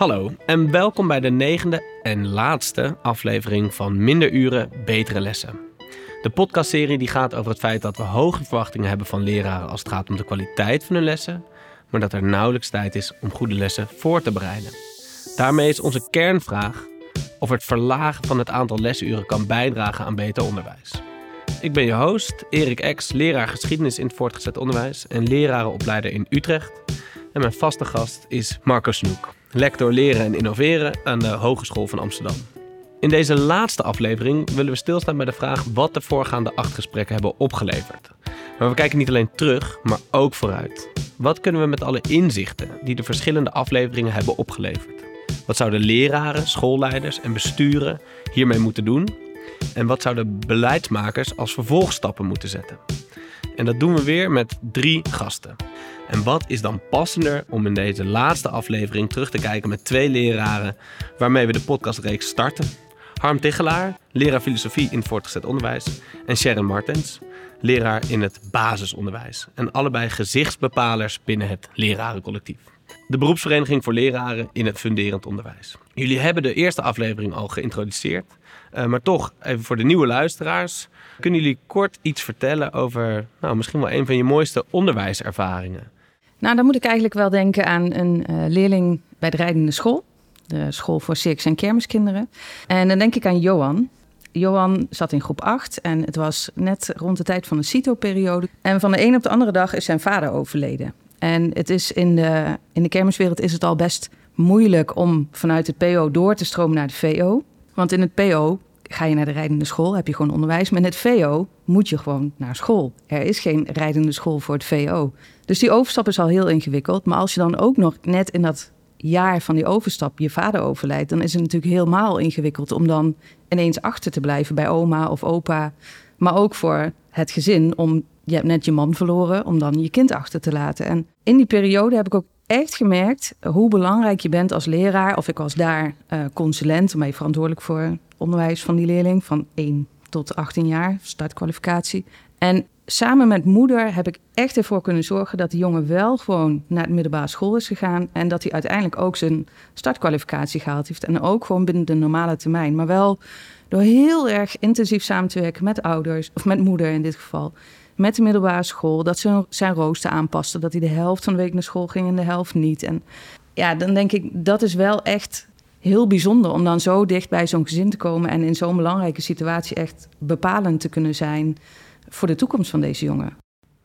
Hallo en welkom bij de negende en laatste aflevering van Minder Uren, Betere Lessen. De podcastserie die gaat over het feit dat we hoge verwachtingen hebben van leraren als het gaat om de kwaliteit van hun lessen, maar dat er nauwelijks tijd is om goede lessen voor te bereiden. Daarmee is onze kernvraag of het verlagen van het aantal lesuren kan bijdragen aan beter onderwijs. Ik ben je host, Erik Ex, leraar geschiedenis in het voortgezet onderwijs en lerarenopleider in Utrecht. En mijn vaste gast is Marco Snoek, lector leren en innoveren aan de Hogeschool van Amsterdam. In deze laatste aflevering willen we stilstaan bij de vraag wat de voorgaande acht gesprekken hebben opgeleverd. Maar we kijken niet alleen terug, maar ook vooruit. Wat kunnen we met alle inzichten die de verschillende afleveringen hebben opgeleverd? Wat zouden leraren, schoolleiders en besturen hiermee moeten doen? En wat zouden beleidsmakers als vervolgstappen moeten zetten? En dat doen we weer met drie gasten. En wat is dan passender om in deze laatste aflevering terug te kijken met twee leraren waarmee we de podcastreeks starten? Harm Tichelaar, leraar filosofie in voortgezet onderwijs. En Sharon Martens, leraar in het basisonderwijs. En allebei gezichtsbepalers binnen het lerarencollectief. De beroepsvereniging voor leraren in het funderend onderwijs. Jullie hebben de eerste aflevering al geïntroduceerd. Uh, maar toch, even voor de nieuwe luisteraars. Kunnen jullie kort iets vertellen over nou, misschien wel een van je mooiste onderwijservaringen? Nou, dan moet ik eigenlijk wel denken aan een uh, leerling bij de rijdende school. De school voor circus- en kermiskinderen. En dan denk ik aan Johan. Johan zat in groep 8 en het was net rond de tijd van de CITO-periode. En van de een op de andere dag is zijn vader overleden. En het is in de, in de kermiswereld is het al best moeilijk om vanuit het PO door te stromen naar de VO. Want in het PO ga je naar de rijdende school, heb je gewoon onderwijs. In het VO moet je gewoon naar school. Er is geen rijdende school voor het VO. Dus die overstap is al heel ingewikkeld. Maar als je dan ook nog net in dat jaar van die overstap je vader overlijdt, dan is het natuurlijk helemaal ingewikkeld om dan ineens achter te blijven bij oma of opa. Maar ook voor het gezin om, je hebt net je man verloren, om dan je kind achter te laten. En in die periode heb ik ook echt gemerkt hoe belangrijk je bent als leraar. Of ik was daar uh, consulent, maar je verantwoordelijk voor onderwijs van die leerling van 1 tot 18 jaar, startkwalificatie. En samen met moeder heb ik echt ervoor kunnen zorgen dat die jongen wel gewoon naar de middelbare school is gegaan. En dat hij uiteindelijk ook zijn startkwalificatie gehaald heeft. En ook gewoon binnen de normale termijn. Maar wel door heel erg intensief samen te werken met ouders, of met moeder in dit geval. Met de middelbare school, dat ze zijn rooster aanpasten. Dat hij de helft van de week naar school ging en de helft niet. En ja, dan denk ik, dat is wel echt heel bijzonder om dan zo dicht bij zo'n gezin te komen en in zo'n belangrijke situatie echt bepalend te kunnen zijn voor de toekomst van deze jongen.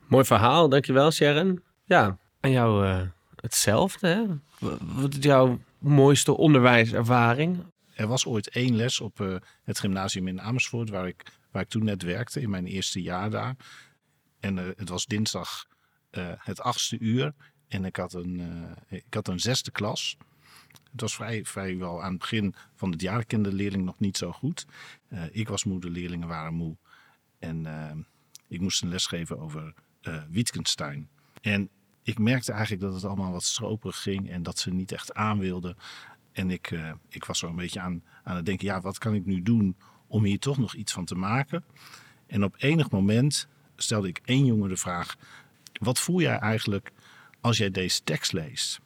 Mooi verhaal, dankjewel Sharon. Ja, en jou uh, hetzelfde. Hè? Wat is jouw mooiste onderwijservaring? Er was ooit één les op uh, het gymnasium in Amersfoort, waar ik, waar ik toen net werkte, in mijn eerste jaar daar. En uh, het was dinsdag het achtste uur en ik had een, ik had een zesde klas. Het was vrij, vrijwel aan het begin van het jaar kende de leerling nog niet zo goed. Ik was moe, de leerlingen waren moe. En ik moest een les geven over uh, Wittgenstein. En ik merkte eigenlijk dat het allemaal wat stroperig ging en dat ze niet echt aan wilden. En ik, ik was zo een beetje aan, aan het denken, ja, wat kan ik nu doen om hier toch nog iets van te maken? En op enig moment stelde ik één jongen de vraag, wat voel jij eigenlijk als jij deze tekst leest?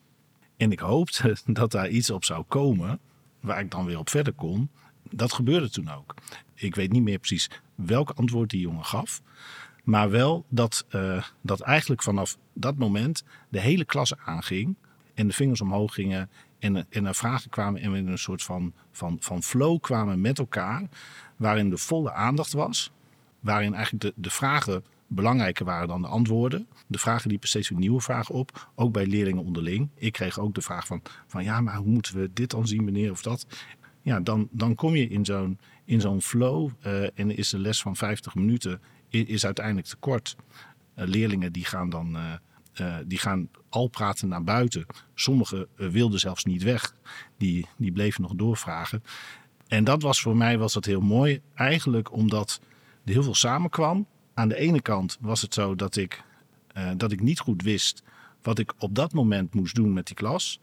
En ik hoopte dat daar iets op zou komen waar ik dan weer op verder kon. Dat gebeurde toen ook. Ik weet niet meer precies welk antwoord die jongen gaf. Maar wel dat, uh, dat eigenlijk vanaf dat moment de hele klas aanging. En de vingers omhoog gingen. En, en er vragen kwamen. En we in een soort van, van, van flow kwamen met elkaar. Waarin de volle aandacht was. Waarin eigenlijk de, de vragen belangrijker waren dan de antwoorden. De vragen liepen steeds weer nieuwe vragen op, ook bij leerlingen onderling. Ik kreeg ook de vraag van, van ja, maar hoe moeten we dit dan zien, meneer, of dat? Ja, dan, dan kom je in zo'n, in zo'n flow uh, en is de les van 50 minuten is uiteindelijk te kort. Uh, leerlingen die gaan dan uh, die gaan al praten naar buiten. Sommigen wilden zelfs niet weg. Die, die bleven nog doorvragen. En dat was voor mij was dat heel mooi. Eigenlijk omdat er heel veel samenkwam aan de ene kant was het zo dat ik, uh, dat ik niet goed wist wat ik op dat moment moest doen met die klas.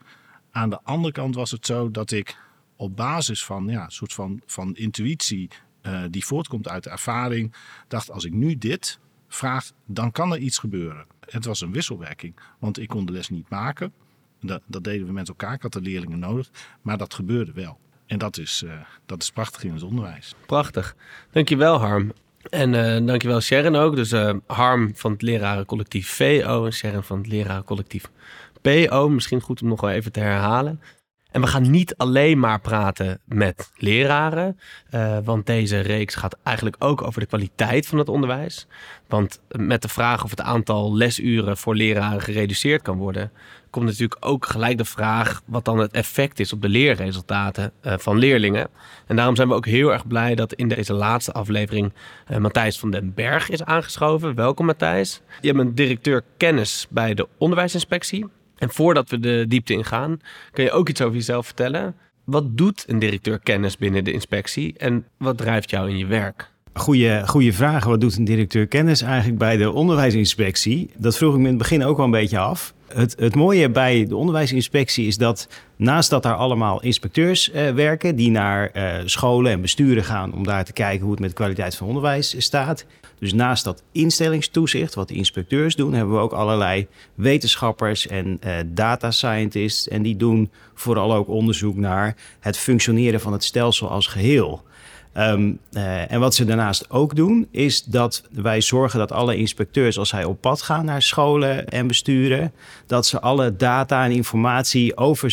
Aan de andere kant was het zo dat ik op basis van ja, een soort van, van intuïtie uh, die voortkomt uit de ervaring, dacht als ik nu dit vraag, dan kan er iets gebeuren. Het was een wisselwerking, want ik kon de les niet maken. Dat, dat deden we met elkaar. Ik had de leerlingen nodig. Maar dat gebeurde wel. En dat is, uh, dat is prachtig in het onderwijs. Prachtig. Dankjewel Harm. En uh, dankjewel Sharon ook. Dus uh, Harm van het lerarencollectief VO en Sharon van het lerarencollectief PO. Misschien goed om nog wel even te herhalen. En we gaan niet alleen maar praten met leraren, uh, want deze reeks gaat eigenlijk ook over de kwaliteit van het onderwijs. Want met de vraag of het aantal lesuren voor leraren gereduceerd kan worden, komt natuurlijk ook gelijk de vraag wat dan het effect is op de leerresultaten uh, van leerlingen. En daarom zijn we ook heel erg blij dat in deze laatste aflevering uh, Matthijs van den Berg is aangeschoven. Welkom Matthijs. Je bent directeur kennis bij de onderwijsinspectie. En voordat we de diepte ingaan, kun je ook iets over jezelf vertellen. Wat doet een directeur kennis binnen de inspectie en wat drijft jou in je werk? Goeie, goede vraag. Wat doet een directeur kennis eigenlijk bij de onderwijsinspectie? Dat vroeg ik me in het begin ook wel een beetje af. Het, het mooie bij de onderwijsinspectie is dat naast dat daar allemaal inspecteurs uh, werken... die naar uh, scholen en besturen gaan om daar te kijken hoe het met de kwaliteit van onderwijs staat... Dus naast dat instellingstoezicht, wat de inspecteurs doen, hebben we ook allerlei wetenschappers en uh, data scientists. En die doen vooral ook onderzoek naar het functioneren van het stelsel als geheel. Um, uh, en wat ze daarnaast ook doen, is dat wij zorgen dat alle inspecteurs, als zij op pad gaan naar scholen en besturen, dat ze alle data en informatie over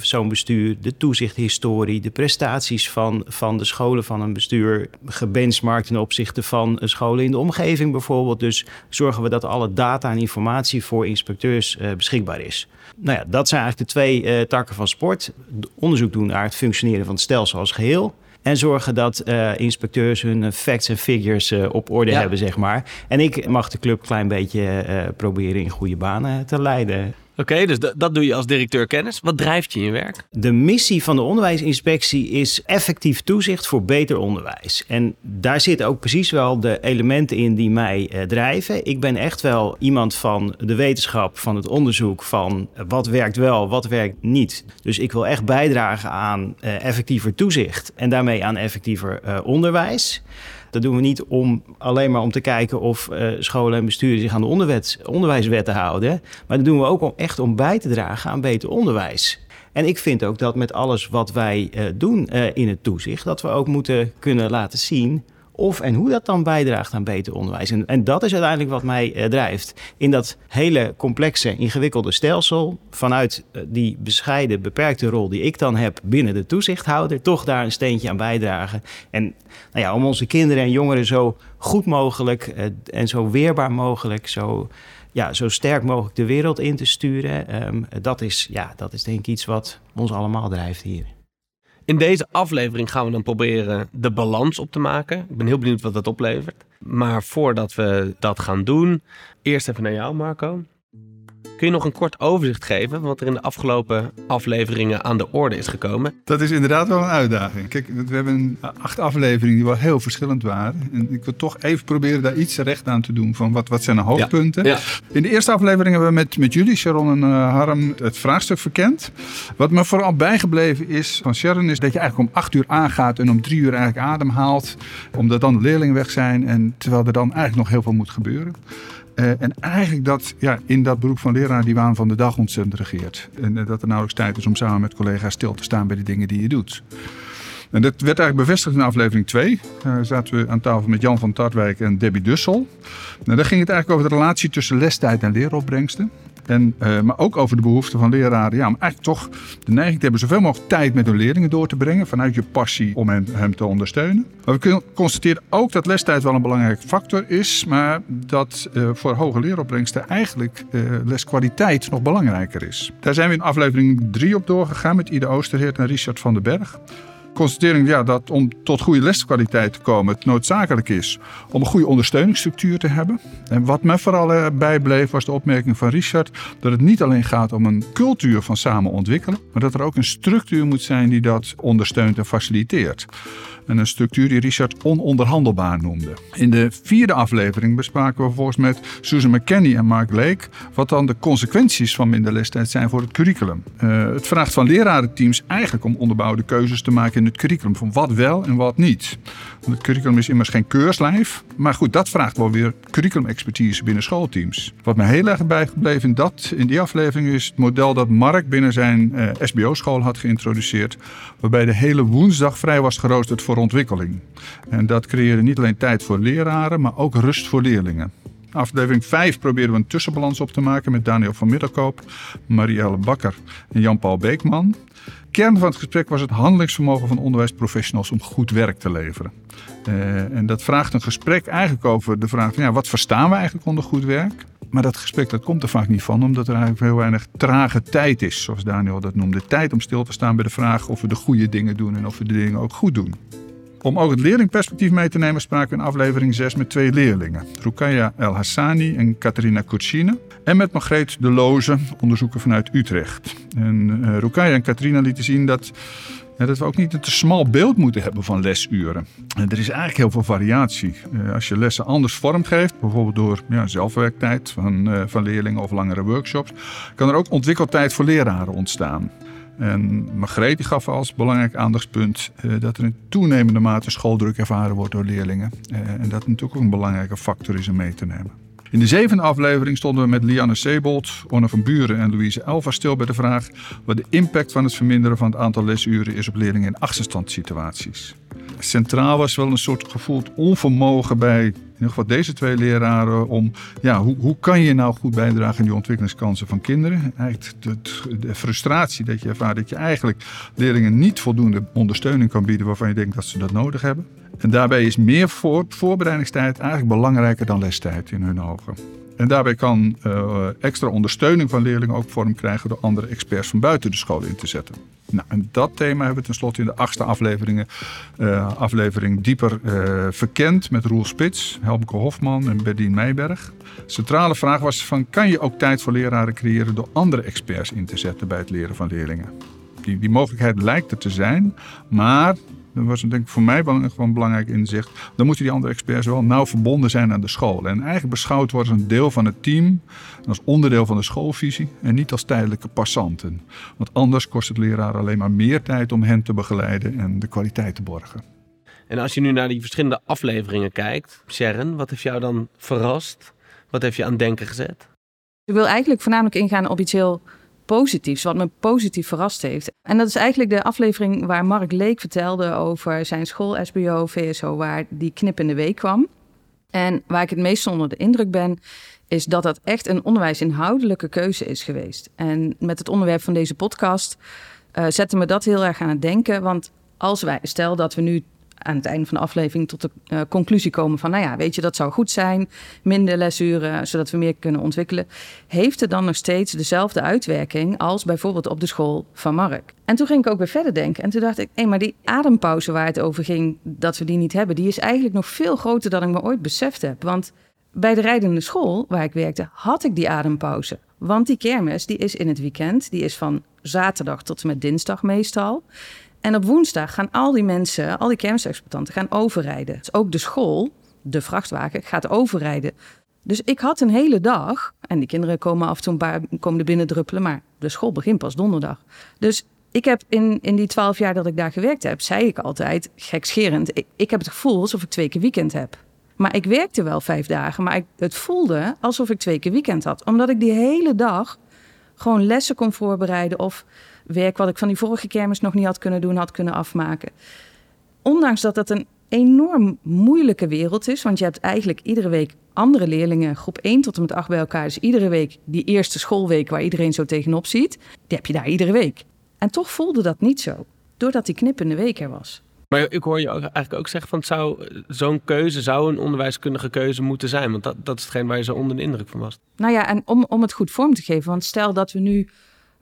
zo'n bestuur, de toezichthistorie, de prestaties van, van de scholen van een bestuur, gebenchmarkt ten opzichte van scholen in de omgeving bijvoorbeeld. Dus zorgen we dat alle data en informatie voor inspecteurs uh, beschikbaar is. Nou ja, dat zijn eigenlijk de twee uh, takken van sport. Onderzoek doen naar het functioneren van het stelsel als geheel. En zorgen dat uh, inspecteurs hun facts en figures uh, op orde ja. hebben, zeg maar. En ik mag de club een klein beetje uh, proberen in goede banen te leiden. Oké, dus dat doe je als directeur kennis. Wat drijft je in je werk? De missie van de onderwijsinspectie is effectief toezicht voor beter onderwijs. En daar zitten ook precies wel de elementen in die mij uh, drijven. Ik ben echt wel iemand van de wetenschap, van het onderzoek, van wat werkt wel, wat werkt niet. Dus ik wil echt bijdragen aan uh, effectiever toezicht en daarmee aan effectiever uh, onderwijs. Dat doen we niet om alleen maar om te kijken of uh, scholen en besturen zich aan de onderwijswetten houden. Maar dat doen we ook om echt om bij te dragen aan beter onderwijs. En ik vind ook dat met alles wat wij uh, doen uh, in het toezicht, dat we ook moeten kunnen laten zien of en hoe dat dan bijdraagt aan beter onderwijs. En, en dat is uiteindelijk wat mij uh, drijft. In dat hele complexe, ingewikkelde stelsel, vanuit uh, die bescheiden, beperkte rol die ik dan heb binnen de toezichthouder, toch daar een steentje aan bijdragen. En nou ja, om onze kinderen en jongeren zo goed mogelijk uh, en zo weerbaar mogelijk, zo, ja, zo sterk mogelijk de wereld in te sturen. Um, dat, is, ja, dat is denk ik iets wat ons allemaal drijft hier. In deze aflevering gaan we dan proberen de balans op te maken. Ik ben heel benieuwd wat dat oplevert. Maar voordat we dat gaan doen, eerst even naar jou, Marco. Kun je nog een kort overzicht geven wat er in de afgelopen afleveringen aan de orde is gekomen? Dat is inderdaad wel een uitdaging. Kijk, we hebben acht afleveringen die wel heel verschillend waren. En ik wil toch even proberen daar iets recht aan te doen van wat, wat zijn de hoofdpunten. Ja. Ja. In de eerste aflevering hebben we met, met jullie, Sharon en uh, Harm, het vraagstuk verkend. Wat me vooral bijgebleven is van Sharon is dat je eigenlijk om acht uur aangaat en om drie uur eigenlijk adem haalt. Omdat dan de leerlingen weg zijn en terwijl er dan eigenlijk nog heel veel moet gebeuren. Uh, en eigenlijk dat ja, in dat beroep van leraar die waan van de dag ontzettend regeert. En uh, dat er nauwelijks tijd is om samen met collega's stil te staan bij de dingen die je doet. En dat werd eigenlijk bevestigd in aflevering 2. Daar zaten we aan tafel met Jan van Tartwijk en Debbie Dussel. Nou, daar ging het eigenlijk over de relatie tussen lestijd en leeropbrengsten. En, uh, maar ook over de behoefte van leraren ja, om eigenlijk toch de neiging te hebben zoveel mogelijk tijd met hun leerlingen door te brengen. Vanuit je passie om hem, hem te ondersteunen. Maar we constateren ook dat lestijd wel een belangrijke factor is. Maar dat uh, voor hoge leeropbrengsten eigenlijk uh, leskwaliteit nog belangrijker is. Daar zijn we in aflevering 3 op doorgegaan met Ida Oosterheert en Richard van den Berg constatering ja, dat om tot goede leskwaliteit te komen, het noodzakelijk is om een goede ondersteuningsstructuur te hebben. En wat me vooral bijbleef was de opmerking van Richard dat het niet alleen gaat om een cultuur van samen ontwikkelen, maar dat er ook een structuur moet zijn die dat ondersteunt en faciliteert. En een structuur die Richard ononderhandelbaar noemde. In de vierde aflevering bespraken we vervolgens met Susan McKenney en Mark Lake wat dan de consequenties van minder lestijd zijn voor het curriculum. Uh, het vraagt van lerarenteams eigenlijk om onderbouwde keuzes te maken binnen het curriculum. Van wat wel en wat niet. Want het curriculum is immers geen keurslijf. Maar goed, dat vraagt wel weer curriculum-expertise binnen schoolteams. Wat me heel erg bijgebleven in, dat, in die aflevering is het model dat Mark binnen zijn eh, SBO-school had geïntroduceerd. Waarbij de hele woensdag vrij was geroosterd voor ontwikkeling. En dat creëerde niet alleen tijd voor leraren, maar ook rust voor leerlingen. Aflevering 5 proberen we een tussenbalans op te maken met Daniel van Middelkoop, Marielle Bakker en Jan-Paul Beekman. Kern van het gesprek was het handelingsvermogen van onderwijsprofessionals om goed werk te leveren. Uh, en dat vraagt een gesprek eigenlijk over de vraag: ja, wat verstaan we eigenlijk onder goed werk? Maar dat gesprek dat komt er vaak niet van, omdat er eigenlijk heel weinig trage tijd is, zoals Daniel dat noemde. Tijd om stil te staan bij de vraag of we de goede dingen doen en of we de dingen ook goed doen. Om ook het leerlingperspectief mee te nemen spraken we in aflevering 6 met twee leerlingen. Rukaya El Hassani en Katerina Kurcine. En met Margreet de Loze, onderzoeker vanuit Utrecht. En uh, Rukaya en Katerina lieten zien dat, dat we ook niet een te smal beeld moeten hebben van lesuren. En er is eigenlijk heel veel variatie. Uh, als je lessen anders vormgeeft, bijvoorbeeld door ja, zelfwerktijd van, uh, van leerlingen of langere workshops, kan er ook ontwikkeltijd voor leraren ontstaan. En Margreet gaf als belangrijk aandachtspunt uh, dat er in toenemende mate schooldruk ervaren wordt door leerlingen. Uh, en dat natuurlijk ook een belangrijke factor is om mee te nemen. In de zevende aflevering stonden we met Lianne Sebold, Onne van Buren en Louise Elva stil bij de vraag wat de impact van het verminderen van het aantal lesuren is op leerlingen in achterstandssituaties. Centraal was wel een soort gevoeld onvermogen bij in ieder deze twee leraren om ja, hoe, hoe kan je nou goed bijdragen aan die ontwikkelingskansen van kinderen? Eigenlijk de, de, frustratie dat je ervaart dat je eigenlijk leerlingen niet voldoende ondersteuning kan bieden waarvan je denkt dat ze dat nodig hebben. En daarbij is meer voor, voorbereidingstijd eigenlijk belangrijker dan lestijd in hun ogen. En daarbij kan uh, extra ondersteuning van leerlingen ook vorm krijgen door andere experts van buiten de school in te zetten. Nou, en dat thema hebben we tenslotte in de achtste afleveringen, uh, aflevering dieper uh, verkend met Roel Spits, Helmke Hofman en Berdien Meijberg. Centrale vraag was van kan je ook tijd voor leraren creëren door andere experts in te zetten bij het leren van leerlingen? Die, die mogelijkheid lijkt er te zijn, maar dat was denk ik voor mij gewoon belangrijk inzicht. Dan moeten die andere experts wel nauw verbonden zijn aan de school. En eigenlijk beschouwd worden als een deel van het team, als onderdeel van de schoolvisie en niet als tijdelijke passanten. Want anders kost het leraar alleen maar meer tijd om hen te begeleiden en de kwaliteit te borgen. En als je nu naar die verschillende afleveringen kijkt, Sharon, wat heeft jou dan verrast? Wat heeft je aan denken gezet? Ik wil eigenlijk voornamelijk ingaan op iets heel positiefs, wat me positief verrast heeft. En dat is eigenlijk de aflevering waar Mark Leek vertelde over zijn school SBO, VSO, waar die knip in de week kwam. En waar ik het meest onder de indruk ben, is dat dat echt een onderwijsinhoudelijke keuze is geweest. En met het onderwerp van deze podcast uh, zette me dat heel erg aan het denken. Want als wij, stel dat we nu aan het einde van de aflevering tot de uh, conclusie komen van, nou ja, weet je, dat zou goed zijn, minder lesuren, zodat we meer kunnen ontwikkelen, heeft het dan nog steeds dezelfde uitwerking als bijvoorbeeld op de school van Mark? En toen ging ik ook weer verder denken en toen dacht ik, hé, maar die adempauze waar het over ging, dat we die niet hebben, die is eigenlijk nog veel groter dan ik me ooit beseft heb. Want bij de rijdende school waar ik werkte, had ik die adempauze. Want die kermis die is in het weekend, die is van zaterdag tot en met dinsdag meestal. En op woensdag gaan al die mensen, al die kermisexploitanten, gaan overrijden. Dus ook de school, de vrachtwagen, gaat overrijden. Dus ik had een hele dag, en die kinderen komen af en toe een paar komen er binnen druppelen, maar de school begint pas donderdag. Dus ik heb in, in die twaalf jaar dat ik daar gewerkt heb, zei ik altijd, gekscherend, ik, ik heb het gevoel alsof ik twee keer weekend heb. Maar ik werkte wel vijf dagen, maar ik, het voelde alsof ik twee keer weekend had. Omdat ik die hele dag gewoon lessen kon voorbereiden of werk wat ik van die vorige kermis nog niet had kunnen doen, had kunnen afmaken. Ondanks dat dat een enorm moeilijke wereld is, want je hebt eigenlijk iedere week andere leerlingen, groep 1 tot en met 8 bij elkaar. Dus iedere week die eerste schoolweek waar iedereen zo tegenop ziet, die heb je daar iedere week. En toch voelde dat niet zo, doordat die knippende week er was. Maar ik hoor je eigenlijk ook zeggen van zou zo'n keuze zou een onderwijskundige keuze moeten zijn. Want dat, dat is hetgeen waar je zo onder de indruk van was. Nou ja, en om, om het goed vorm te geven. Want stel dat we nu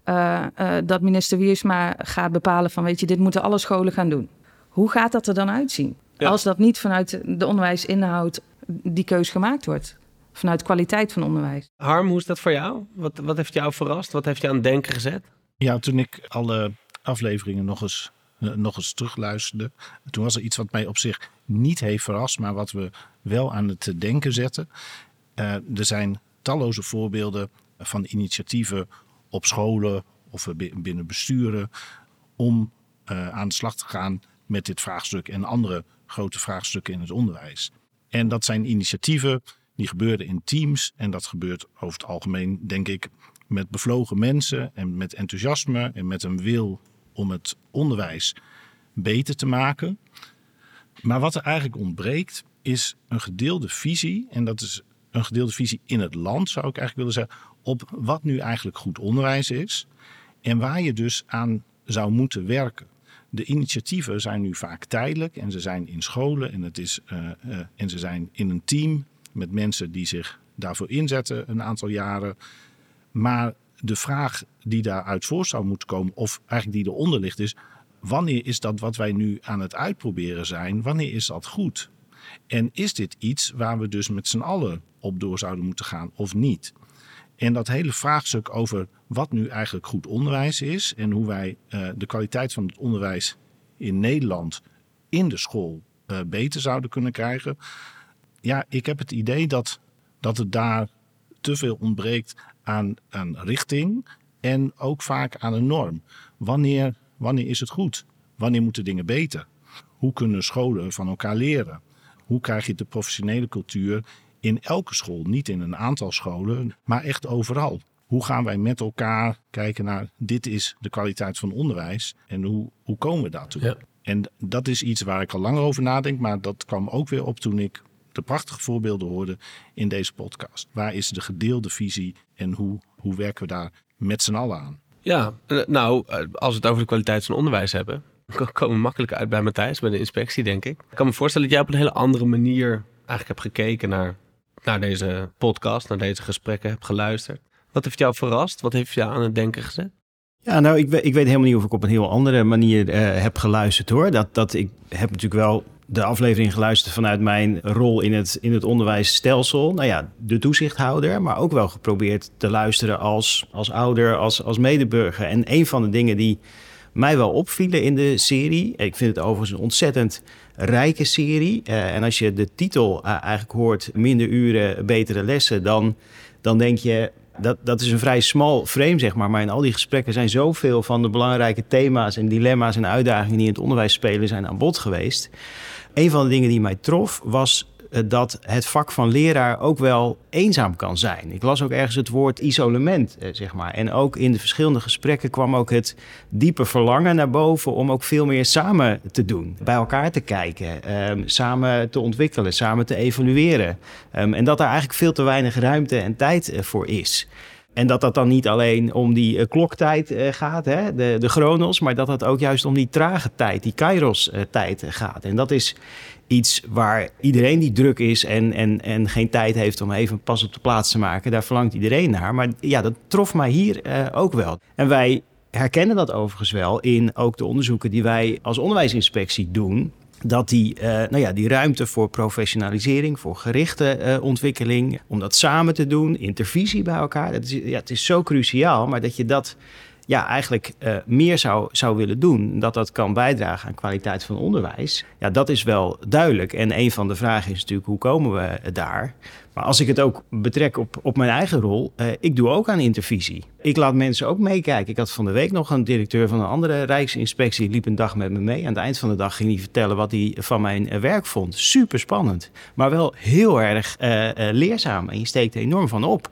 uh, uh, dat minister Wiersma gaat bepalen van weet je, dit moeten alle scholen gaan doen. Hoe gaat dat er dan uitzien? Ja. Als dat niet vanuit de onderwijsinhoud die keus gemaakt wordt. Vanuit kwaliteit van onderwijs. Harm, hoe is dat voor jou? Wat, wat heeft jou verrast? Wat heeft je aan het denken gezet? Ja, toen ik alle afleveringen nog eens, uh, nog eens terugluisterde. Toen was er iets wat mij op zich niet heeft verrast, maar wat we wel aan het denken zetten. er zijn talloze voorbeelden van initiatieven op scholen of binnen besturen om uh, aan de slag te gaan met dit vraagstuk en andere grote vraagstukken in het onderwijs. En dat zijn initiatieven die gebeuren in teams en dat gebeurt over het algemeen, denk ik, met bevlogen mensen en met enthousiasme en met een wil om het onderwijs beter te maken. Maar wat er eigenlijk ontbreekt, is een gedeelde visie. En dat is een gedeelde visie in het land, zou ik eigenlijk willen zeggen, op wat nu eigenlijk goed onderwijs is. En waar je dus aan zou moeten werken. De initiatieven zijn nu vaak tijdelijk en ze zijn in scholen en, het is, uh, uh, en ze zijn in een team met mensen die zich daarvoor inzetten een aantal jaren. Maar de vraag die daaruit voor zou moeten komen, of eigenlijk die eronder ligt, is: wanneer is dat wat wij nu aan het uitproberen zijn, wanneer is dat goed? En is dit iets waar we dus met z'n allen op door zouden moeten gaan of niet? En dat hele vraagstuk over wat nu eigenlijk goed onderwijs is en hoe wij uh, de kwaliteit van het onderwijs in Nederland in de school uh, beter zouden kunnen krijgen. Ja, ik heb het idee dat, dat het daar te veel ontbreekt aan, aan richting en ook vaak aan een norm. Wanneer, wanneer is het goed? Wanneer moeten dingen beter? Hoe kunnen scholen van elkaar leren? Hoe krijg je de professionele cultuur in elke school? Niet in een aantal scholen, maar echt overal. Hoe gaan wij met elkaar kijken naar dit is de kwaliteit van onderwijs en hoe, hoe komen we daartoe? Ja. En dat is iets waar ik al langer over nadenk, maar dat kwam ook weer op toen ik de prachtige voorbeelden hoorde in deze podcast. Waar is de gedeelde visie en hoe, hoe werken we daar met z'n allen aan? Ja, nou, als we het over de kwaliteit van onderwijs hebben, komen we makkelijk uit bij Matthijs, bij de inspectie, denk ik. Ik kan me voorstellen dat jij op een hele andere manier eigenlijk hebt gekeken naar, naar deze podcast, naar deze gesprekken, hebt geluisterd. Wat heeft jou verrast? Wat heeft jou aan het denken gezet? Ja, nou, ik, weet, ik weet helemaal niet of ik op een heel andere manier uh, heb geluisterd hoor. Dat, dat, ik heb natuurlijk wel de aflevering geluisterd vanuit mijn rol in het, in het onderwijsstelsel. Nou ja, de toezichthouder, maar ook wel geprobeerd te luisteren als, als ouder, als, als medeburger. En een van de dingen die mij wel opvielen in de serie, ik vind het overigens een ontzettend rijke serie. Uh, en als je de titel uh, eigenlijk hoort, minder uren, betere lessen, dan, dan denk je, dat, dat is een vrij smal frame, zeg maar. Maar in al die gesprekken zijn zoveel van de belangrijke thema's en dilemma's en uitdagingen die in het onderwijs spelen, zijn aan bod geweest. Een van de dingen die mij trof was eh, dat het vak van leraar ook wel eenzaam kan zijn. Ik las ook ergens het woord isolement, eh, zeg maar. En ook in de verschillende gesprekken kwam ook het diepe verlangen naar boven om ook veel meer samen te doen. Bij elkaar te kijken, ehm, samen te ontwikkelen, samen te evalueren. Um, en dat daar eigenlijk veel te weinig ruimte en tijd uh, voor is. En dat dat dan niet alleen om die uh, kloktijd uh, gaat, hè, de, de chronos, maar dat het ook juist om die trage tijd, die kairos-tijd uh, gaat. En dat is iets waar iedereen die druk is en, en, en geen tijd heeft om even pas op de plaats te maken, daar verlangt iedereen naar. Maar ja, dat trof mij hier ook wel. En wij herkennen dat overigens wel in ook de onderzoeken die wij als onderwijsinspectie doen dat die, uh, nou ja, die ruimte voor professionalisering, voor gerichte uh, ontwikkeling, om dat samen te doen, intervisie bij elkaar, dat is, ja, het is zo cruciaal, maar dat je dat ja, eigenlijk uh, meer zou, zou willen doen, dat dat kan bijdragen aan kwaliteit van onderwijs, ja, dat is wel duidelijk. En een van de vragen is natuurlijk, hoe komen we daar? Maar als ik het ook betrek op, op mijn eigen rol, uh, ik doe ook aan intervisie. Ik laat mensen ook meekijken. Ik had van de week nog een directeur van een andere Rijksinspectie, liep een dag met me mee. Aan het eind van de dag ging hij vertellen wat hij van mijn werk vond. Super spannend, maar wel heel erg uh, leerzaam. En je steekt er enorm van op.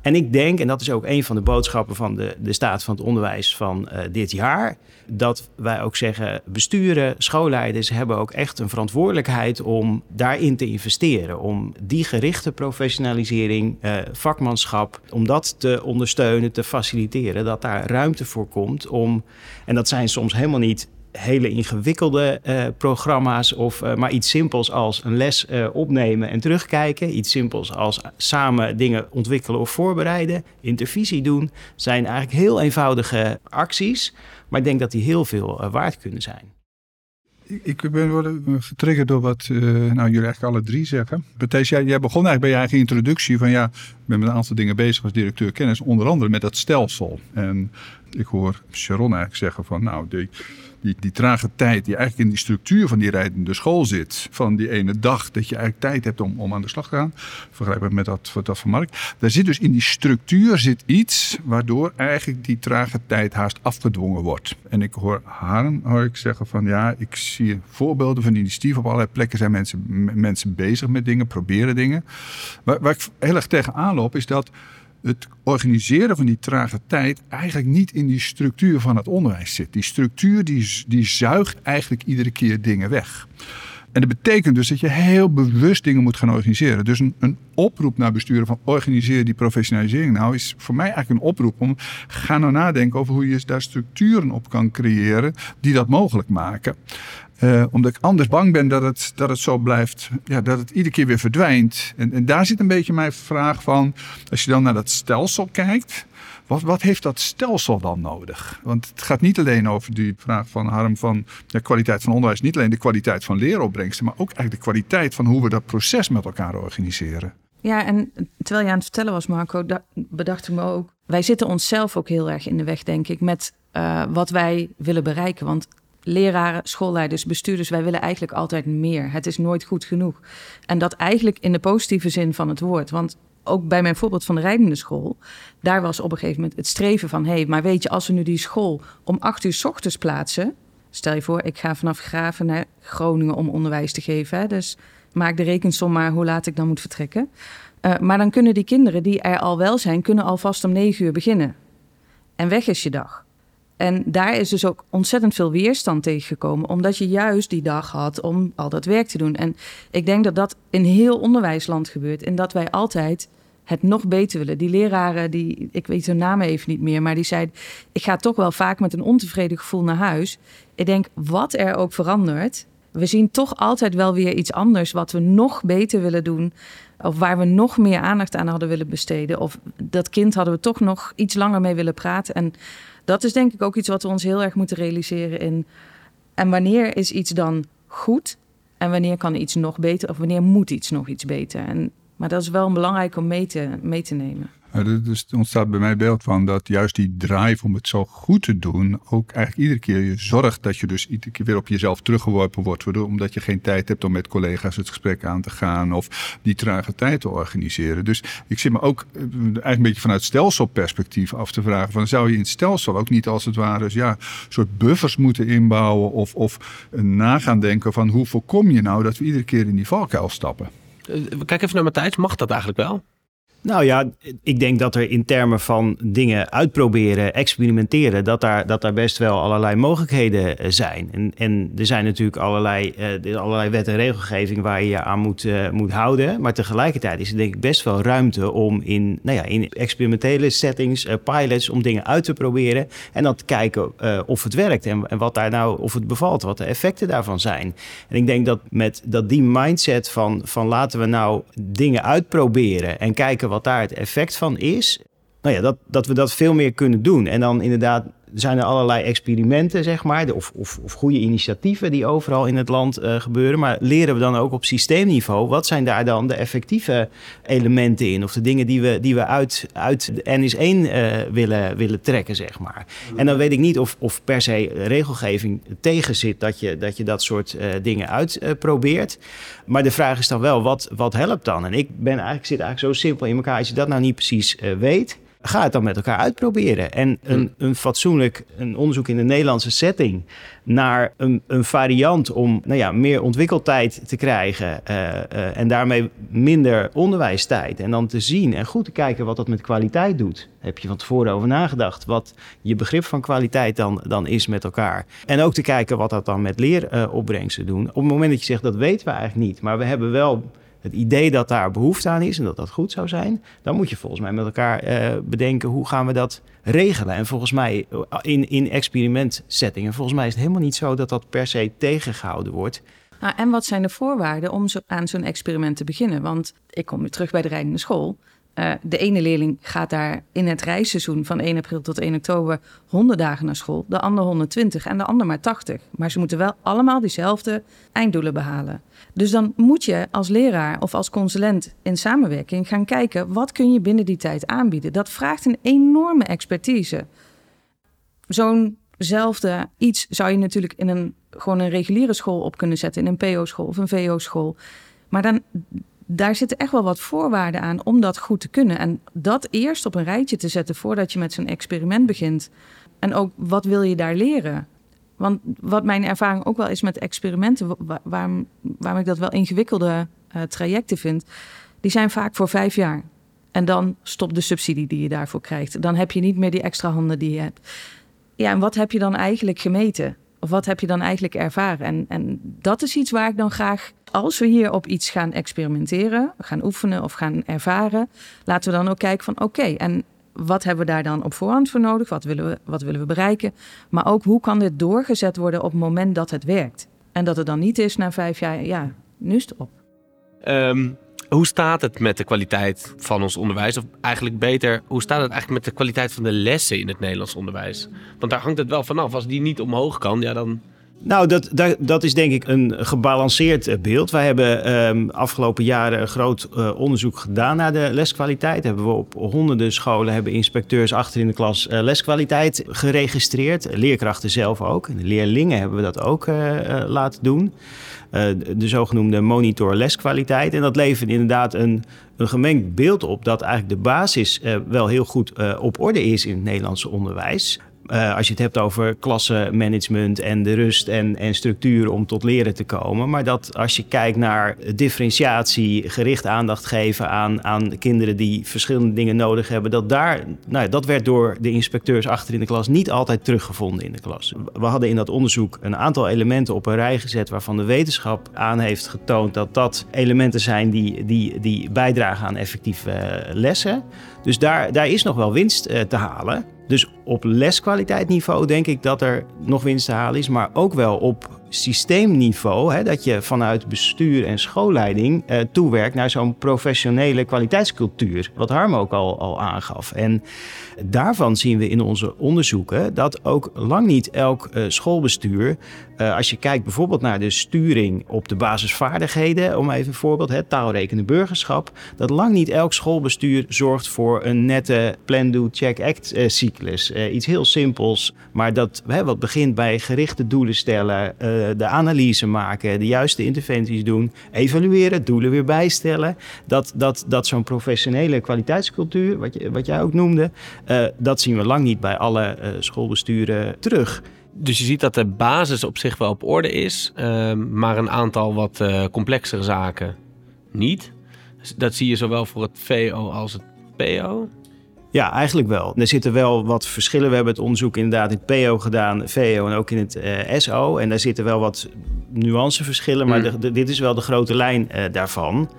En ik denk, en dat is ook een van de boodschappen van de, de staat van het onderwijs van uh, dit jaar, dat wij ook zeggen, besturen, schoolleiders hebben ook echt een verantwoordelijkheid om daarin te investeren. Om die gerichte professionalisering, uh, vakmanschap, om dat te ondersteunen, te faciliteren. Dat daar ruimte voor komt om, en dat zijn soms helemaal niet hele ingewikkelde uh, programma's of uh, maar iets simpels als een les uh, opnemen en terugkijken. Iets simpels als samen dingen ontwikkelen of voorbereiden, intervisie doen, zijn eigenlijk heel eenvoudige acties, maar ik denk dat die heel veel waard kunnen zijn. Ik ben worden getriggerd door wat nou, jullie eigenlijk alle drie zeggen. Matthijs, jij, jij begon eigenlijk bij je eigen introductie van ja, ik ben met een aantal dingen bezig als directeur kennis, onder andere met dat stelsel. En Ik hoor Sharon eigenlijk zeggen van nou, die, die, die trage tijd die eigenlijk in die structuur van die rijdende school zit. Van die ene dag dat je eigenlijk tijd hebt om, om aan de slag te gaan. Vergelijkbaar met dat, dat van Mark. Daar zit dus in die structuur zit iets waardoor eigenlijk die trage tijd haast afgedwongen wordt. En ik hoor Harm hoor ik zeggen van ja, ik zie voorbeelden van initiatief. Op allerlei plekken zijn mensen, mensen bezig met dingen, proberen dingen. Maar waar ik heel erg tegenaan loop is dat het organiseren van die trage tijd eigenlijk niet in die structuur van het onderwijs zit. Die structuur die, die zuigt eigenlijk iedere keer dingen weg. En dat betekent dus dat je heel bewust dingen moet gaan organiseren. Dus een, een oproep naar besturen van organiseer die professionalisering nou is voor mij eigenlijk een oproep om ga nou nadenken over hoe je daar structuren op kan creëren die dat mogelijk maken. Uh, omdat ik anders bang ben dat het, dat het zo blijft, ja, dat het iedere keer weer verdwijnt. En, en daar zit een beetje mijn vraag van, als je dan naar dat stelsel kijkt, wat, wat heeft dat stelsel dan nodig? Want het gaat niet alleen over die vraag van Harm van de kwaliteit van onderwijs, niet alleen de kwaliteit van leeropbrengsten, maar ook eigenlijk de kwaliteit van hoe we dat proces met elkaar organiseren. Ja, en terwijl je aan het vertellen was, Marco, bedacht ik me ook. Wij zitten onszelf ook heel erg in de weg, denk ik, met uh, wat wij willen bereiken. Want leraren, schoolleiders, bestuurders, wij willen eigenlijk altijd meer. Het is nooit goed genoeg. En dat eigenlijk in de positieve zin van het woord. Want ook bij mijn voorbeeld van de rijdende school, daar was op een gegeven moment het streven van: hé, hey, maar weet je, als we nu die school om acht uur s ochtends plaatsen. Stel je voor, ik ga vanaf Graven naar Groningen om onderwijs te geven. Hè, dus maak de rekensom maar hoe laat ik dan moet vertrekken. Uh, maar dan kunnen die kinderen die er al wel zijn, kunnen alvast om negen uur beginnen. En weg is je dag. En daar is dus ook ontzettend veel weerstand tegengekomen, omdat je juist die dag had om al dat werk te doen. En ik denk dat dat in heel onderwijsland gebeurt en dat wij altijd het nog beter willen. Die leraren, die, ik weet hun namen even niet meer, maar die zeiden: Ik ga toch wel vaak met een ontevreden gevoel naar huis. Ik denk, wat er ook verandert, we zien toch altijd wel weer iets anders wat we nog beter willen doen. Of waar we nog meer aandacht aan hadden willen besteden. Of dat kind hadden we toch nog iets langer mee willen praten. En dat is denk ik ook iets wat we ons heel erg moeten realiseren in. En wanneer is iets dan goed? En wanneer kan iets nog beter? Of wanneer moet iets nog iets beter? En, maar dat is wel belangrijk om mee te, mee te nemen. Dus er ontstaat bij mij beeld van dat juist die drive om het zo goed te doen, ook eigenlijk iedere keer je zorgt dat je dus iedere keer weer op jezelf teruggeworpen wordt, omdat je geen tijd hebt om met collega's het gesprek aan te gaan of die trage tijd te organiseren. Dus ik zit me ook eh, eigenlijk een beetje vanuit stelselperspectief af te vragen: van zou je in het stelsel ook niet als het ware ja, soort buffers moeten inbouwen of, of nagaan denken van hoe voorkom je nou dat we iedere keer in die valkuil stappen? Eh, kijk even naar Matthijs, mag dat eigenlijk wel? Nou ja, ik denk dat er in termen van dingen uitproberen, experimenteren, dat daar, dat daar best wel allerlei mogelijkheden eh, zijn. En, en er zijn natuurlijk allerlei, uh, allerlei wet en regelgeving waar je je aan moet, uh, moet houden. Maar tegelijkertijd is er denk ik best wel ruimte om in, nou ja, in experimentele settings, pilots, om dingen uit te proberen. En dan te kijken of het werkt en, en wat daar nou, of het bevalt, wat de effecten daarvan zijn. En ik denk dat met dat die mindset van, van laten we nou dingen uitproberen en kijken wat daar het effect van is. Nou ja, dat, dat we dat veel meer kunnen doen. En dan inderdaad zijn er allerlei experimenten, zeg maar, of, of, of goede initiatieven die overal in het land uh, gebeuren. Maar leren we dan ook op systeemniveau, wat zijn daar dan de effectieve elementen in? Of de dingen die we, die we uit, uit de NS1 uh, willen, willen trekken, zeg maar. En dan weet ik niet of, of per se regelgeving tegen zit dat je dat, je dat soort uh, dingen uitprobeert. maar de vraag is dan wel, wat, wat helpt dan? En ik ben eigenlijk, zit eigenlijk zo simpel in elkaar, als je dat nou niet precies weet Ga het dan met elkaar uitproberen. En een, een fatsoenlijk een onderzoek in de Nederlandse setting naar een, een variant om nou ja, meer ontwikkeltijd te krijgen uh, uh, en daarmee minder onderwijstijd. En dan te zien en goed te kijken wat dat met kwaliteit doet. Heb je van tevoren over nagedacht wat je begrip van kwaliteit dan, dan is met elkaar. En ook te kijken wat dat dan met leeropbrengsten uh, doen. Op het moment dat je zegt dat weten we eigenlijk niet, maar we hebben wel het idee dat daar behoefte aan is en dat dat goed zou zijn, dan moet je volgens mij met elkaar uh, bedenken hoe gaan we dat regelen. En volgens mij eh, in, in experimentsettingen, volgens mij is het helemaal niet zo dat dat per se tegengehouden wordt. Nou, en wat zijn de voorwaarden om aan zo'n experiment te beginnen? Want ik kom nu terug bij de rijdende school. Uh, de ene leerling gaat daar in het reisseizoen van 1 april tot 1 oktober 100 dagen naar school, de ander 120 en de ander maar 80. Maar ze moeten wel allemaal diezelfde einddoelen behalen. Dus dan moet je als leraar of als consulent in samenwerking gaan kijken wat kun je binnen die tijd aanbieden. Dat vraagt een enorme expertise. zo'nzelfde iets zou je natuurlijk in een gewoon een reguliere school op kunnen zetten, in een PO-school of een VO-school. Maar dan, daar zitten echt wel wat voorwaarden aan om dat goed te kunnen. En dat eerst op een rijtje te zetten voordat je met zo'n experiment begint. En ook wat wil je daar leren? Want wat mijn ervaring ook wel is met experimenten, waarom, waarom ik dat wel ingewikkelde uh, trajecten vind, die zijn vaak voor vijf jaar. En dan stopt de subsidie die je daarvoor krijgt. Dan heb je niet meer die extra handen die je hebt. Ja, en wat heb je dan eigenlijk gemeten? Of wat heb je dan eigenlijk ervaren? En, en dat is iets waar ik dan graag, als we hier op iets gaan experimenteren, gaan oefenen of gaan ervaren, laten we dan ook kijken van oké, en wat hebben we daar dan op voorhand voor nodig? Wat willen, we, wat willen we bereiken? Maar ook hoe kan dit doorgezet worden op het moment dat het werkt? En dat het dan niet is na vijf jaar, ja, nu is het op. Um, hoe staat het met de kwaliteit van ons onderwijs? Of eigenlijk beter, hoe staat het eigenlijk met de kwaliteit van de lessen in het Nederlands onderwijs? Want daar hangt het wel vanaf. Als die niet omhoog kan, ja dan... Nou, dat, dat, dat is denk ik een gebalanceerd eh, beeld. Wij hebben um, afgelopen jaren groot uh, onderzoek gedaan naar de leskwaliteit. Hebben we op honderden scholen hebben inspecteurs achter in de klas uh, leskwaliteit geregistreerd. Leerkrachten zelf ook. En de leerlingen hebben we dat ook laten doen. Eh, de zogenoemde monitor leskwaliteit. En dat levert inderdaad een, een gemengd beeld op dat eigenlijk de basis uh, wel heel goed uh, op orde is in het Nederlandse onderwijs. Uh, als je het hebt over klassenmanagement en de rust en, en structuur om tot leren te komen. Maar dat als je kijkt naar differentiatie, gericht aandacht geven aan, aan kinderen die verschillende dingen nodig hebben, dat daar, nou, dat werd door de inspecteurs achter in de klas niet altijd teruggevonden in de klas. We hadden in dat onderzoek een aantal elementen op een rij gezet waarvan de wetenschap aan heeft getoond dat dat elementen zijn die, die, die bijdragen aan effectieve lessen. Dus daar, daar is nog wel winst uh, te halen. Dus op leskwaliteitniveau denk ik dat er nog winst te halen is, maar ook wel op systeemniveau, hè, dat je vanuit bestuur en schoolleiding eh, toewerkt naar zo'n professionele kwaliteitscultuur, wat Harm ook al, al aangaf. En daarvan zien we in onze onderzoeken dat ook lang niet elk eh, schoolbestuur, eh, als je kijkt bijvoorbeeld naar de sturing op de basisvaardigheden, om even een voorbeeld, hè, taalrekende burgerschap, dat lang niet elk schoolbestuur zorgt voor een nette plan, do, check, act eh. Eh, iets heel simpels, maar dat hè, wat begint bij gerichte doelen stellen, de analyse maken, de juiste interventies doen, evalueren, doelen weer bijstellen. Dat, dat, dat zo'n professionele kwaliteitscultuur, wat, je, wat jij ook noemde, dat zien we lang niet bij alle schoolbesturen terug. Dus je ziet dat de basis op zich wel op orde is, uh, maar een aantal wat complexere zaken niet. Dat zie je zowel voor het VO als het PO. Ja, eigenlijk wel. Er zitten wel wat verschillen. We hebben het onderzoek inderdaad in het PO gedaan, VO en ook in het uh, SO. En daar zitten wel wat nuanceverschillen, maar mm. de, dit is wel de grote lijn uh, daarvan.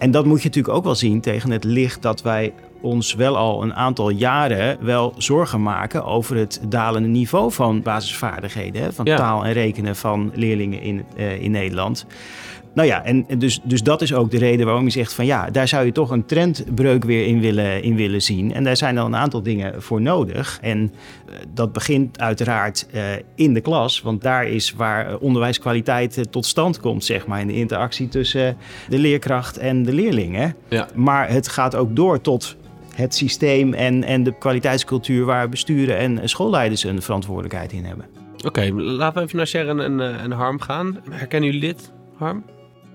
En dat moet je natuurlijk ook wel zien tegen het licht dat wij ons wel al een aantal jaren wel zorgen maken over het dalende niveau van basisvaardigheden, van ja. taal en rekenen van leerlingen in, uh, in Nederland. Nou ja, en dus, dus dat is ook de reden waarom je zegt van ja, daar zou je toch een trendbreuk weer in willen, in willen zien. En daar zijn dan een aantal dingen voor nodig. En uh, dat begint uiteraard uh, in de klas, want daar is waar onderwijskwaliteit uh, tot stand komt, zeg maar, in de interactie tussen de leerkracht en de leerlingen. Ja. Maar het gaat ook door tot het systeem en, en de kwaliteitscultuur waar besturen en schoolleiders een verantwoordelijkheid in hebben. Oké, okay, laten we even naar Sharon en, en Harm gaan. Herkennen jullie dit, Harm?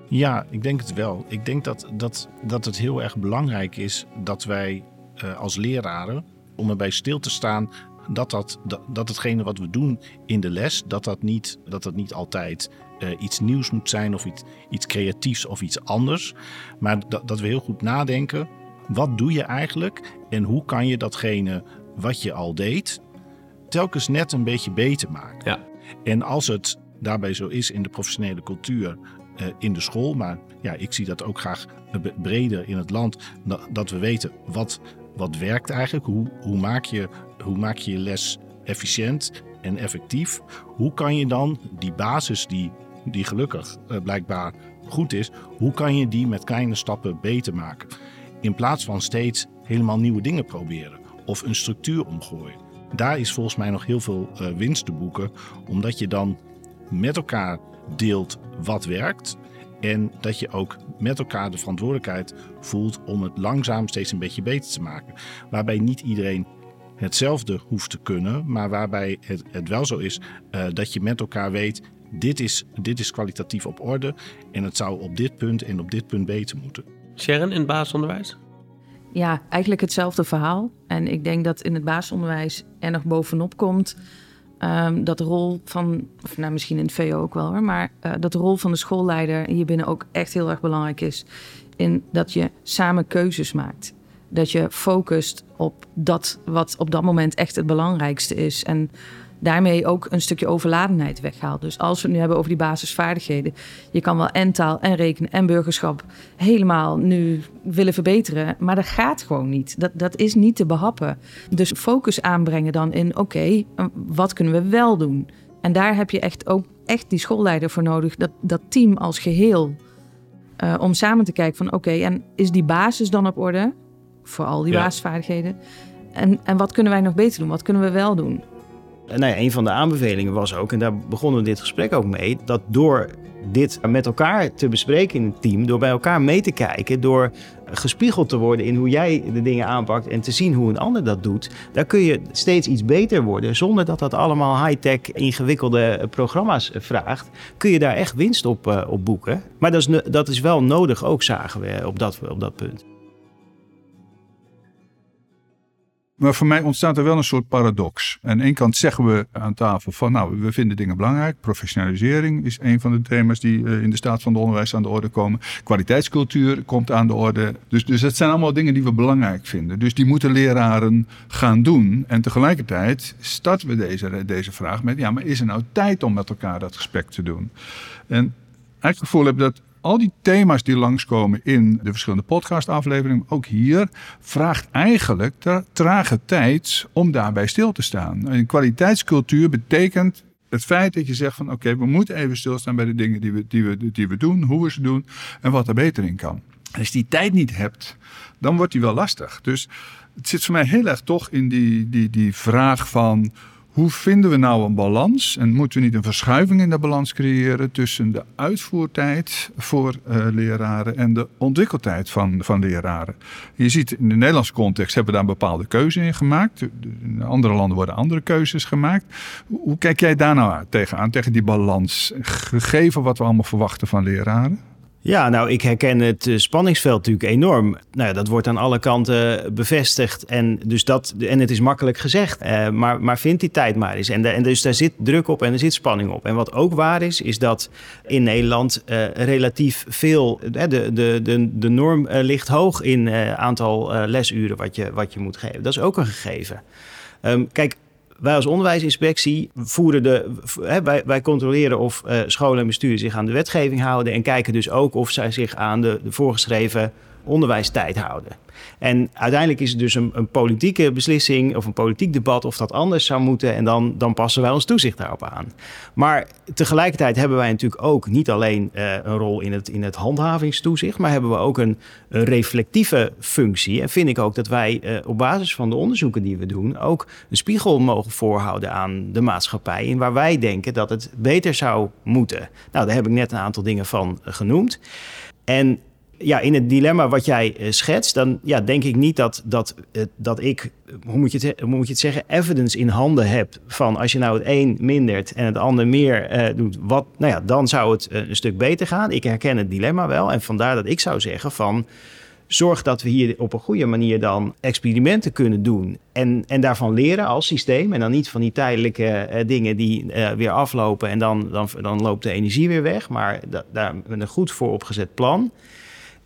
Ja, ik denk het wel. Ik denk dat, dat, dat het heel erg belangrijk is dat wij uh, als leraren, om erbij stil te staan, dat, dat, dat, dat hetgene wat we doen in de les, dat dat niet, dat dat niet altijd uh, iets nieuws moet zijn of iets, iets creatiefs of iets anders. Maar dat, dat we heel goed nadenken, wat doe je eigenlijk en hoe kan je datgene wat je al deed, telkens net een beetje beter maken. Ja. En als het daarbij zo is in de professionele cultuur in de school. Maar ja, ik zie dat ook graag breder in het land. Dat we weten wat, wat werkt eigenlijk. Hoe, hoe, maak je, hoe maak je je les efficiënt en effectief? Hoe kan je dan die basis die, die gelukkig uh, blijkbaar goed is, hoe kan je die met kleine stappen beter maken? In plaats van steeds helemaal nieuwe dingen proberen of een structuur omgooien. Daar is volgens mij nog heel veel uh, winst te boeken, omdat je dan met elkaar deelt wat werkt. En dat je ook met elkaar de verantwoordelijkheid voelt om het langzaam steeds een beetje beter te maken. Waarbij niet iedereen hetzelfde hoeft te kunnen, maar waarbij het, het wel zo is uh, dat je met elkaar weet, dit is, dit is kwalitatief op orde en het zou op dit punt en op dit punt beter moeten. Sharon in het basisonderwijs? Ja, eigenlijk hetzelfde verhaal. En ik denk dat in het basisonderwijs er nog bovenop komt um, dat rol van, of nou misschien in het VO ook wel hoor, maar uh, dat de rol van de schoolleider hierbinnen ook echt heel erg belangrijk is. In dat je samen keuzes maakt. Dat je focust op dat wat op dat moment echt het belangrijkste is. En daarmee ook een stukje overladenheid weghaalt. Dus als we het nu hebben over die basisvaardigheden, je kan wel en taal en rekenen en burgerschap helemaal nu willen verbeteren, maar dat gaat gewoon niet. Dat, dat is niet te behappen. Dus focus aanbrengen dan in, oké, wat kunnen we wel doen? En daar heb je echt ook echt die schoolleider voor nodig, dat, dat team als geheel. Uh, om samen te kijken van oké, en is die basis dan op orde? Voor al die ja. basisvaardigheden. En, en wat kunnen wij nog beter doen? Wat kunnen we wel doen? Nou ja, een van de aanbevelingen was ook, en daar begonnen we dit gesprek ook mee, dat door dit met elkaar te bespreken in het team, door bij elkaar mee te kijken, door gespiegeld te worden in hoe jij de dingen aanpakt en te zien hoe een ander dat doet, daar kun je steeds iets beter worden zonder dat dat allemaal high-tech ingewikkelde programma's vraagt. Kun je daar echt winst op, op boeken. Maar dat is, dat is wel nodig ook, zagen we op dat, op dat punt. Maar voor mij ontstaat er wel een soort paradox. Aan één kant zeggen we aan tafel van, nou, we vinden dingen belangrijk. Professionalisering is een van de thema's die eh, in de staat van het onderwijs aan de orde komen. Kwaliteitscultuur komt aan de orde. Dus, dus dat zijn allemaal dingen die we belangrijk vinden. Dus die moeten leraren gaan doen. En tegelijkertijd starten we deze, deze vraag met, ja, maar is er nou tijd om met elkaar dat gesprek te doen? En eigenlijk gevoel heb dat al die thema's die langskomen in de verschillende podcastafleveringen, ook hier, vraagt eigenlijk trage tijd om daarbij stil te staan. En kwaliteitscultuur betekent het feit dat je zegt van oké, we moeten even stilstaan bij de dingen die we, die, we, die we doen, hoe we ze doen en wat er beter in kan. als je die tijd niet hebt, dan wordt die wel lastig. Dus het zit voor mij heel erg toch in die, die, die vraag van hoe vinden we nou een balans? En moeten we niet een verschuiving in de balans creëren tussen de uitvoertijd voor uh, leraren en de ontwikkeltijd van, van leraren? Je ziet in de Nederlandse context hebben we daar een bepaalde keuze in gemaakt. In andere landen worden andere keuzes gemaakt. Hoe kijk jij daar nou tegenaan, tegen die balans, gegeven wat we allemaal verwachten van leraren? Ja, nou, ik herken het eh, spanningsveld natuurlijk enorm. Nou dat wordt aan alle kanten bevestigd. En, dus dat, en het is makkelijk gezegd. Uh, maar, maar vind die tijd maar eens. En, de, en dus daar zit druk op en er zit spanning op. En wat ook waar is, is dat in Nederland relatief veel... de, de, de, de norm ligt hoog in aantal lesuren wat je, wat je moet geven. Dat is ook een gegeven. Um, kijk, wij als onderwijsinspectie voeren de. Hè, wij, wij controleren of uh, scholen en bestuur zich aan de wetgeving houden. En kijken dus ook of zij zich aan de voorgeschreven onderwijstijd houden. En uiteindelijk is het dus een, een, politieke beslissing of een politiek debat of dat anders zou moeten. En dan, dan passen wij ons toezicht daarop aan. Maar tegelijkertijd hebben wij natuurlijk ook niet alleen uh, een rol in het, in het handhavingstoezicht, maar hebben we ook een, reflectieve functie. En vind ik ook dat wij uh, op basis van de onderzoeken die we doen ook een spiegel mogen voorhouden aan de maatschappij. In waar wij denken dat het beter zou moeten. Nou, daar heb ik net een aantal dingen van genoemd. En ja, in het dilemma wat jij uh, schetst, dan ja, denk ik niet dat, dat, uh, dat ik, hoe moet, je het, hoe moet je het zeggen, evidence in handen heb van als je nou het een mindert en het ander meer doet, wat, nou ja, dan zou het een stuk beter gaan. Ik herken het dilemma wel en vandaar dat ik zou zeggen van zorg dat we hier op een goede manier dan experimenten kunnen doen en, en daarvan leren als systeem en dan niet van die tijdelijke dingen die weer aflopen en dan, dan, dan loopt de energie weer weg, maar da, daar met een goed voor opgezet plan.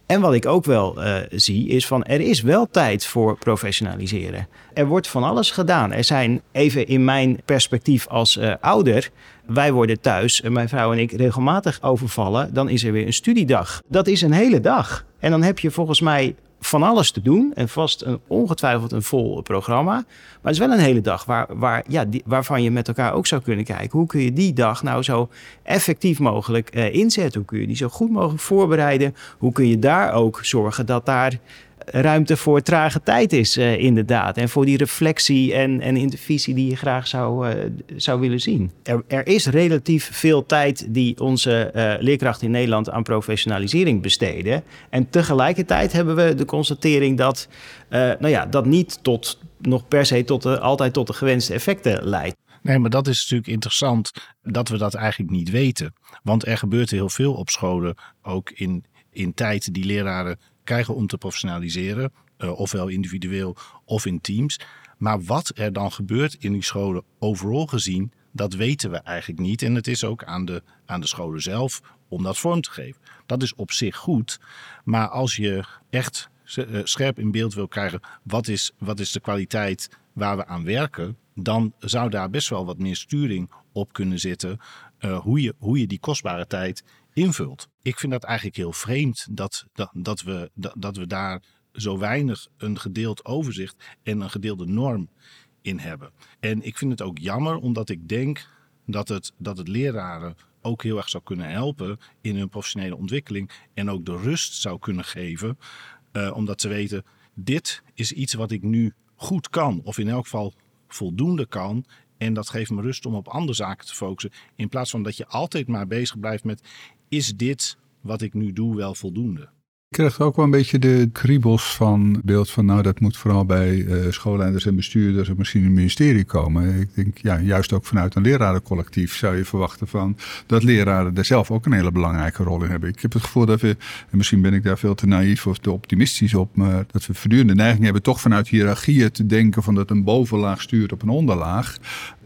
En wat ik ook wel uh, zie is van er is wel tijd voor professionaliseren. Er wordt van alles gedaan. Er zijn even in mijn perspectief als uh, ouder. Wij worden thuis, mijn vrouw en ik, regelmatig overvallen. Dan is er weer een studiedag. Dat is een hele dag. En dan heb je volgens mij van alles te doen en vast een, ongetwijfeld een vol programma. Maar het is wel een hele dag waar, waar, ja, waarvan je met elkaar ook zou kunnen kijken. Hoe kun je die dag nou zo effectief mogelijk uh, inzetten? Hoe kun je die zo goed mogelijk voorbereiden? Hoe kun je daar ook zorgen dat daar ruimte voor trage tijd is, uh, inderdaad. En voor die reflectie en, en in de visie die je graag zou, uh, zou willen zien. Er, er, is relatief veel tijd die onze uh, leerkrachten in Nederland aan professionalisering besteden. En tegelijkertijd hebben we de constatering dat nou ja, dat niet tot, nog per se tot de, altijd tot de gewenste effecten leidt. Nee, maar dat is natuurlijk interessant dat we dat eigenlijk niet weten. Want er gebeurt heel veel op scholen, ook in, in tijd die leraren krijgen om te professionaliseren, uh, ofwel individueel of in teams. Maar wat er dan gebeurt in die scholen overal gezien, dat weten we eigenlijk niet. En het is ook aan de, aan de scholen zelf om dat vorm te geven. Dat is op zich goed. Maar als je echt eh, scherp in beeld wil krijgen, wat is, wat is de kwaliteit waar we aan werken, dan zou daar best wel wat meer sturing op kunnen zitten. Uh, hoe, je, hoe je die kostbare tijd invult. Ik vind dat eigenlijk heel vreemd dat, dat, dat, we, dat, dat we daar zo weinig een gedeeld overzicht en een gedeelde norm in hebben. En ik vind het ook jammer, omdat ik denk dat het, dat het leraren ook heel erg zou kunnen helpen in hun professionele ontwikkeling en ook de rust zou kunnen geven, uh, omdat ze weten, dit is iets wat ik nu goed kan, of in elk geval voldoende kan. En dat geeft me rust om op andere zaken te focussen. In plaats van dat je altijd maar bezig blijft met: is dit wat ik nu doe wel voldoende? Ik krijg ook wel een beetje de kriebels van beeld van, nou, dat moet vooral bij uh, schoolleiders en bestuurders en misschien het ministerie komen. Ik denk, ja, juist ook vanuit een lerarencollectief zou je verwachten van dat leraren daar zelf ook een hele belangrijke rol in hebben. Ik heb het gevoel dat we, en misschien ben ik daar veel te naïef of te optimistisch op, maar dat we voortdurend neiging hebben toch vanuit hiërarchieën te denken van dat een bovenlaag stuurt op een onderlaag.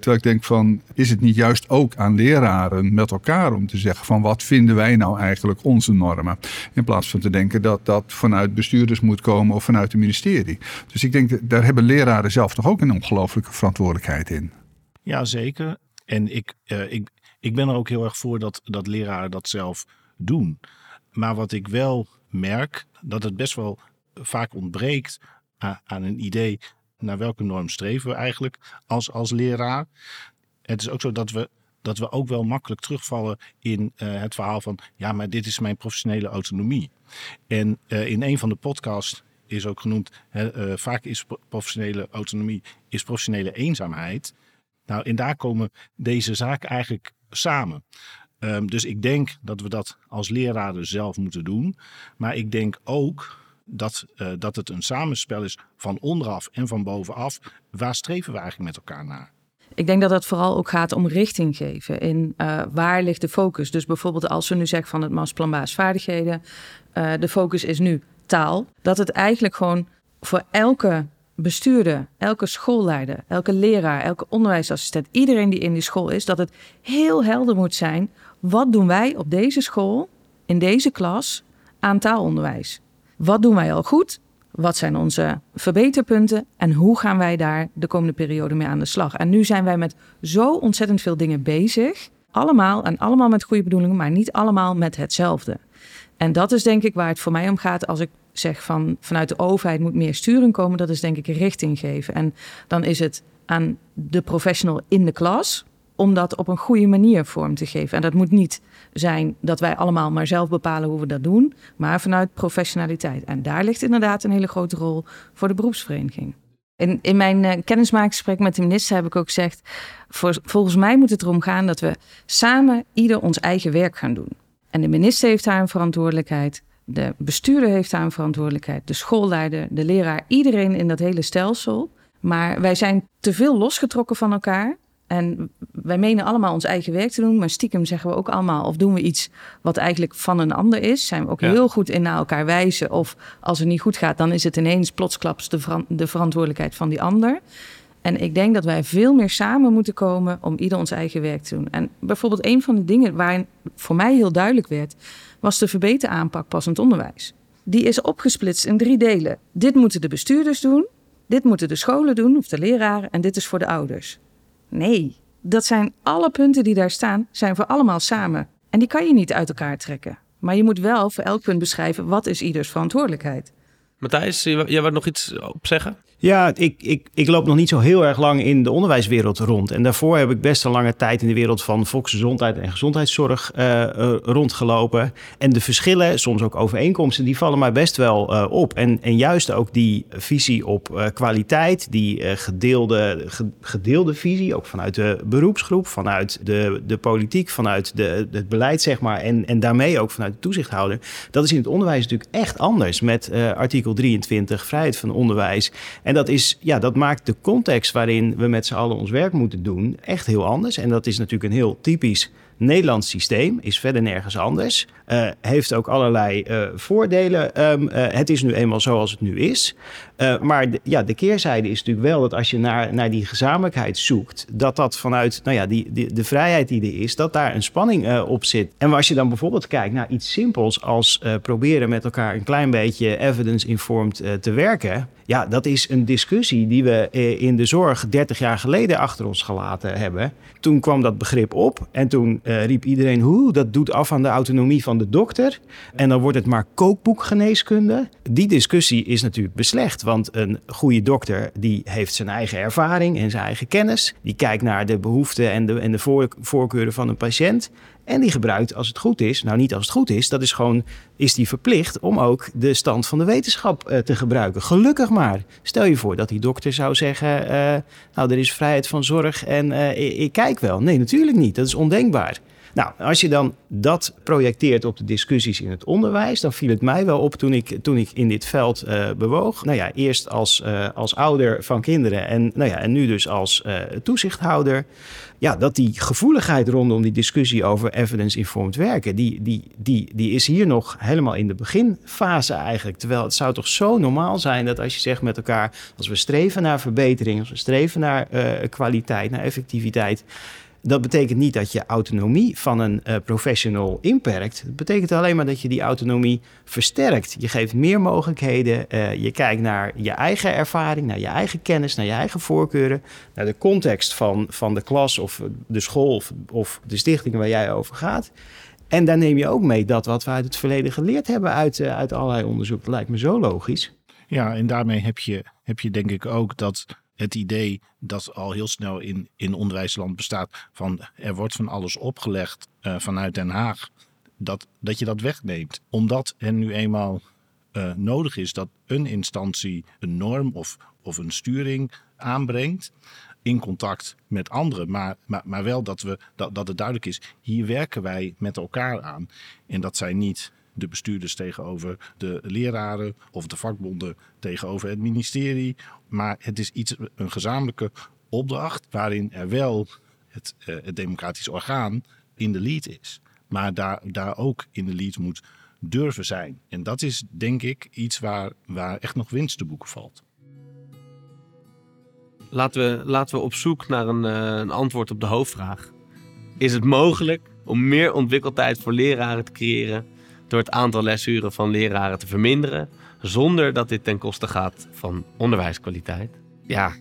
Terwijl ik denk van, is het niet juist ook aan leraren met elkaar om te zeggen van wat vinden wij nou eigenlijk onze normen? In plaats van te denken dat dat vanuit bestuurders moet komen of vanuit het ministerie. Dus ik denk, daar hebben leraren zelf toch ook een ongelooflijke verantwoordelijkheid in. Ja, zeker. En ik, uh, ik, ik ben er ook heel erg voor dat, dat leraren dat zelf doen. Maar wat ik wel merk, dat het best wel vaak ontbreekt aan een idee naar welke norm streven we eigenlijk als, als leraar. Het is ook zo dat we, dat we ook wel makkelijk terugvallen in uh, het verhaal van ja, maar dit is mijn professionele autonomie. En uh, in een van de podcasts is ook genoemd, uh, vaak is professionele autonomie is professionele eenzaamheid. Nou, en daar komen deze zaken eigenlijk samen. Um, dus ik denk dat we dat als leraren zelf moeten doen. Maar ik denk ook dat, uh, dat het een samenspel is van onderaf en van bovenaf. Waar streven we eigenlijk met elkaar naar? Ik denk dat het vooral ook gaat om richting geven. In uh, waar ligt de focus? Dus bijvoorbeeld als we nu zeggen van het masterplan basisvaardigheden. Uh, de focus is nu taal. Dat het eigenlijk gewoon voor elke bestuurder, elke schoolleider, elke leraar, elke onderwijsassistent, iedereen die in die school is, dat het heel helder moet zijn. Wat doen wij op deze school, in deze klas, aan taalonderwijs? Wat doen wij al goed? Wat zijn onze verbeterpunten en hoe gaan wij daar de komende periode mee aan de slag? En nu zijn wij met zo ontzettend veel dingen bezig. Allemaal en allemaal met goede bedoelingen, maar niet allemaal met hetzelfde. En dat is denk ik waar het voor mij om gaat als ik zeg van vanuit de overheid moet meer sturing komen. Dat is denk ik richting geven. En dan is het aan de professional in de klas om dat op een goede manier vorm te geven. En dat moet niet zijn dat wij allemaal maar zelf bepalen hoe we dat doen, maar vanuit professionaliteit. En daar ligt inderdaad een hele grote rol voor de beroepsvereniging. In, in mijn uh, kennismakingsgesprek met de minister heb ik ook gezegd: volgens mij moet het erom gaan dat we samen ieder ons eigen werk gaan doen. En de minister heeft daar een verantwoordelijkheid. De bestuurder heeft daar een verantwoordelijkheid. De schoolleider, de leraar, iedereen in dat hele stelsel. Maar wij zijn te veel losgetrokken van elkaar. En wij menen allemaal ons eigen werk te doen, maar stiekem zeggen we ook allemaal of doen we iets wat eigenlijk van een ander is. Zijn we ook heel goed in naar elkaar wijzen. Of als het niet goed gaat, dan is het ineens plotsklaps de, de verantwoordelijkheid van die ander. En ik denk dat wij veel meer samen moeten komen om ieder ons eigen werk te doen. En bijvoorbeeld een van de dingen waarin voor mij heel duidelijk werd, was de verbeter aanpak passend onderwijs. Die is opgesplitst in drie delen. Dit moeten de bestuurders doen, dit moeten de scholen doen of de leraren en dit is voor de ouders. Nee, dat zijn alle punten die daar staan, zijn voor allemaal samen. En die kan je niet uit elkaar trekken. Maar je moet wel voor elk punt beschrijven wat is ieders verantwoordelijkheid. Matthijs, jij wil nog iets op zeggen? Ja, ik, ik, ik loop nog niet zo heel erg lang in de onderwijswereld rond. En daarvoor heb ik best een lange tijd in de wereld van volksgezondheid en gezondheidszorg uh, rondgelopen. En de verschillen, soms ook overeenkomsten, die vallen mij best wel uh, op. En, en juist ook die visie op kwaliteit, die gedeelde, gedeelde visie, ook vanuit de beroepsgroep, vanuit de, de politiek, vanuit de, het beleid, zeg maar. En, en daarmee ook vanuit de toezichthouder. Dat is in het onderwijs natuurlijk echt anders met artikel 23, vrijheid van onderwijs. En dat, is, ja, dat maakt de context waarin we met z'n allen ons werk moeten doen echt heel anders. En dat is natuurlijk een heel typisch Nederlands systeem, is verder nergens anders. Uh, heeft ook allerlei uh, voordelen. Um, uh, het is nu eenmaal zoals het nu is. maar de, ja, de keerzijde is natuurlijk wel dat als je naar, naar die gezamenlijkheid zoekt, dat dat vanuit nou ja, die, de vrijheid die er is, dat daar een spanning op zit. En als je dan bijvoorbeeld kijkt naar iets simpels als proberen met elkaar een klein beetje evidence-informed te werken. Ja, dat is een discussie die we in de zorg 30 jaar geleden achter ons gelaten hebben. Toen kwam dat begrip op en toen uh, riep iedereen, hoe, dat doet af aan de autonomie van de dokter. En dan wordt het maar kookboekgeneeskunde. Die discussie is natuurlijk beslecht, want een goede dokter die heeft zijn eigen ervaring en zijn eigen kennis. Die kijkt naar de behoeften en de, en de voorkeuren van een patiënt. En die gebruikt als het goed is, nou niet als het goed is, dat is gewoon, is die verplicht om ook de stand van de wetenschap uh, te gebruiken. Gelukkig maar. Stel je voor dat die dokter zou zeggen, uh, nou er is vrijheid van zorg en uh, ik, ik kijk wel. Nee, natuurlijk niet. Dat is ondenkbaar. Nou, als je dan dat projecteert op de discussies in het onderwijs, dan viel het mij wel op toen ik, toen ik in dit veld bewoog. Nou ja, eerst als, als ouder van kinderen en, nou ja, en nu dus als toezichthouder. Ja, dat die gevoeligheid rondom die discussie over evidence-informed werken, die, die, die, die is hier nog helemaal in de beginfase eigenlijk. Terwijl het zou toch zo normaal zijn dat als je zegt met elkaar, als we streven naar verbetering, als we streven naar kwaliteit, naar effectiviteit dat betekent niet dat je autonomie van een uh, professional inperkt. Het betekent alleen maar dat je die autonomie versterkt. Je geeft meer mogelijkheden. Uh, je kijkt naar je eigen ervaring, naar je eigen kennis, naar je eigen voorkeuren, naar de context van, van de klas of de school of, de stichting waar jij over gaat. En daar neem je ook mee dat wat we uit het verleden geleerd hebben uit, uh, uit allerlei onderzoek. Dat lijkt me zo logisch. Ja, en daarmee heb je, heb je denk ik ook dat het idee dat al heel snel in, in onderwijsland bestaat van er wordt van alles opgelegd uh, vanuit Den Haag, dat, dat je dat wegneemt. Omdat er nu eenmaal uh, nodig is dat een instantie een norm of, of een sturing aanbrengt in contact met anderen. Maar, maar, maar wel dat, we, dat, dat het duidelijk is, hier werken wij met elkaar aan. En dat zijn niet de bestuurders tegenover de leraren of de vakbonden tegenover het ministerie. Maar het is iets, een gezamenlijke opdracht waarin er wel het, uh, het democratisch orgaan in de lead is. Maar daar, daar ook in de lead moet durven zijn. En dat is denk ik iets waar, waar echt nog winst te boeken valt. Laten we, laten we op zoek naar een, uh, een antwoord op de hoofdvraag. Is het mogelijk om meer ontwikkeldheid voor leraren te creëren door het aantal lesuren van leraren te verminderen, zonder dat dit ten koste gaat van onderwijskwaliteit? Ja,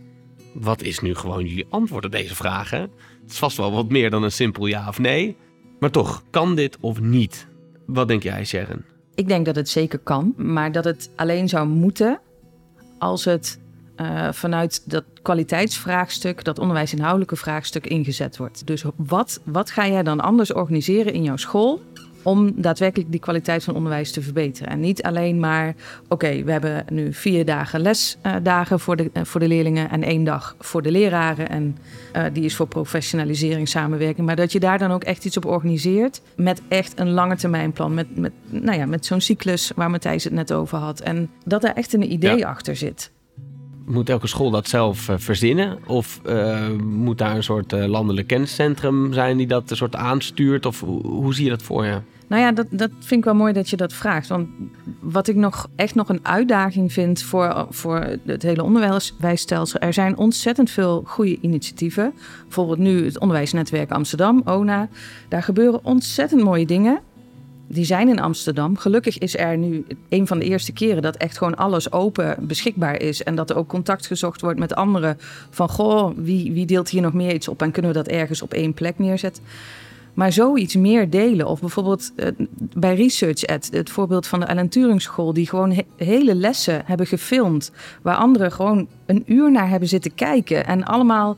wat is nu gewoon jullie antwoord op deze vragen? Het is vast wel wat meer dan een simpel ja of nee. Maar toch, kan dit of niet? Wat denk jij, Sharon? Ik denk dat het zeker kan, maar dat het alleen zou moeten als het uh, vanuit dat kwaliteitsvraagstuk, dat onderwijsinhoudelijke vraagstuk ingezet wordt. Dus wat, wat ga jij dan anders organiseren in jouw school om daadwerkelijk die kwaliteit van onderwijs te verbeteren. En niet alleen maar, oké, we hebben nu vier dagen lesdagen voor, de, voor de leerlingen en één dag voor de leraren. En uh, die is voor professionalisering, samenwerking. Maar dat je daar dan ook echt iets op organiseert met echt een lange termijn plan. Met, met, nou ja, met zo'n cyclus waar Matthijs het net over had. En dat er echt een idee ja. achter zit. Moet elke school dat zelf uh, verzinnen? Of uh, moet daar een soort uh, landelijk kenniscentrum zijn die dat een soort aanstuurt? Of hoe zie je dat voor je? Nou ja, dat, dat vind ik wel mooi dat je dat vraagt. Want wat ik nog echt nog een uitdaging vind voor, voor het hele onderwijsstelsel. Er zijn ontzettend veel goede initiatieven. Bijvoorbeeld nu het Onderwijsnetwerk Amsterdam, ONA. Daar gebeuren ontzettend mooie dingen. Die zijn in Amsterdam. Gelukkig is er nu een van de eerste keren dat echt gewoon alles open beschikbaar is. En dat er ook contact gezocht wordt met anderen. Van goh, wie, wie deelt hier nog meer iets op en kunnen we dat ergens op één plek neerzetten? Maar zoiets meer delen. Of bijvoorbeeld uh, bij Research Ed, het voorbeeld van de Alan Turing School, die gewoon hele lessen hebben gefilmd. Waar anderen gewoon een uur naar hebben zitten kijken. En allemaal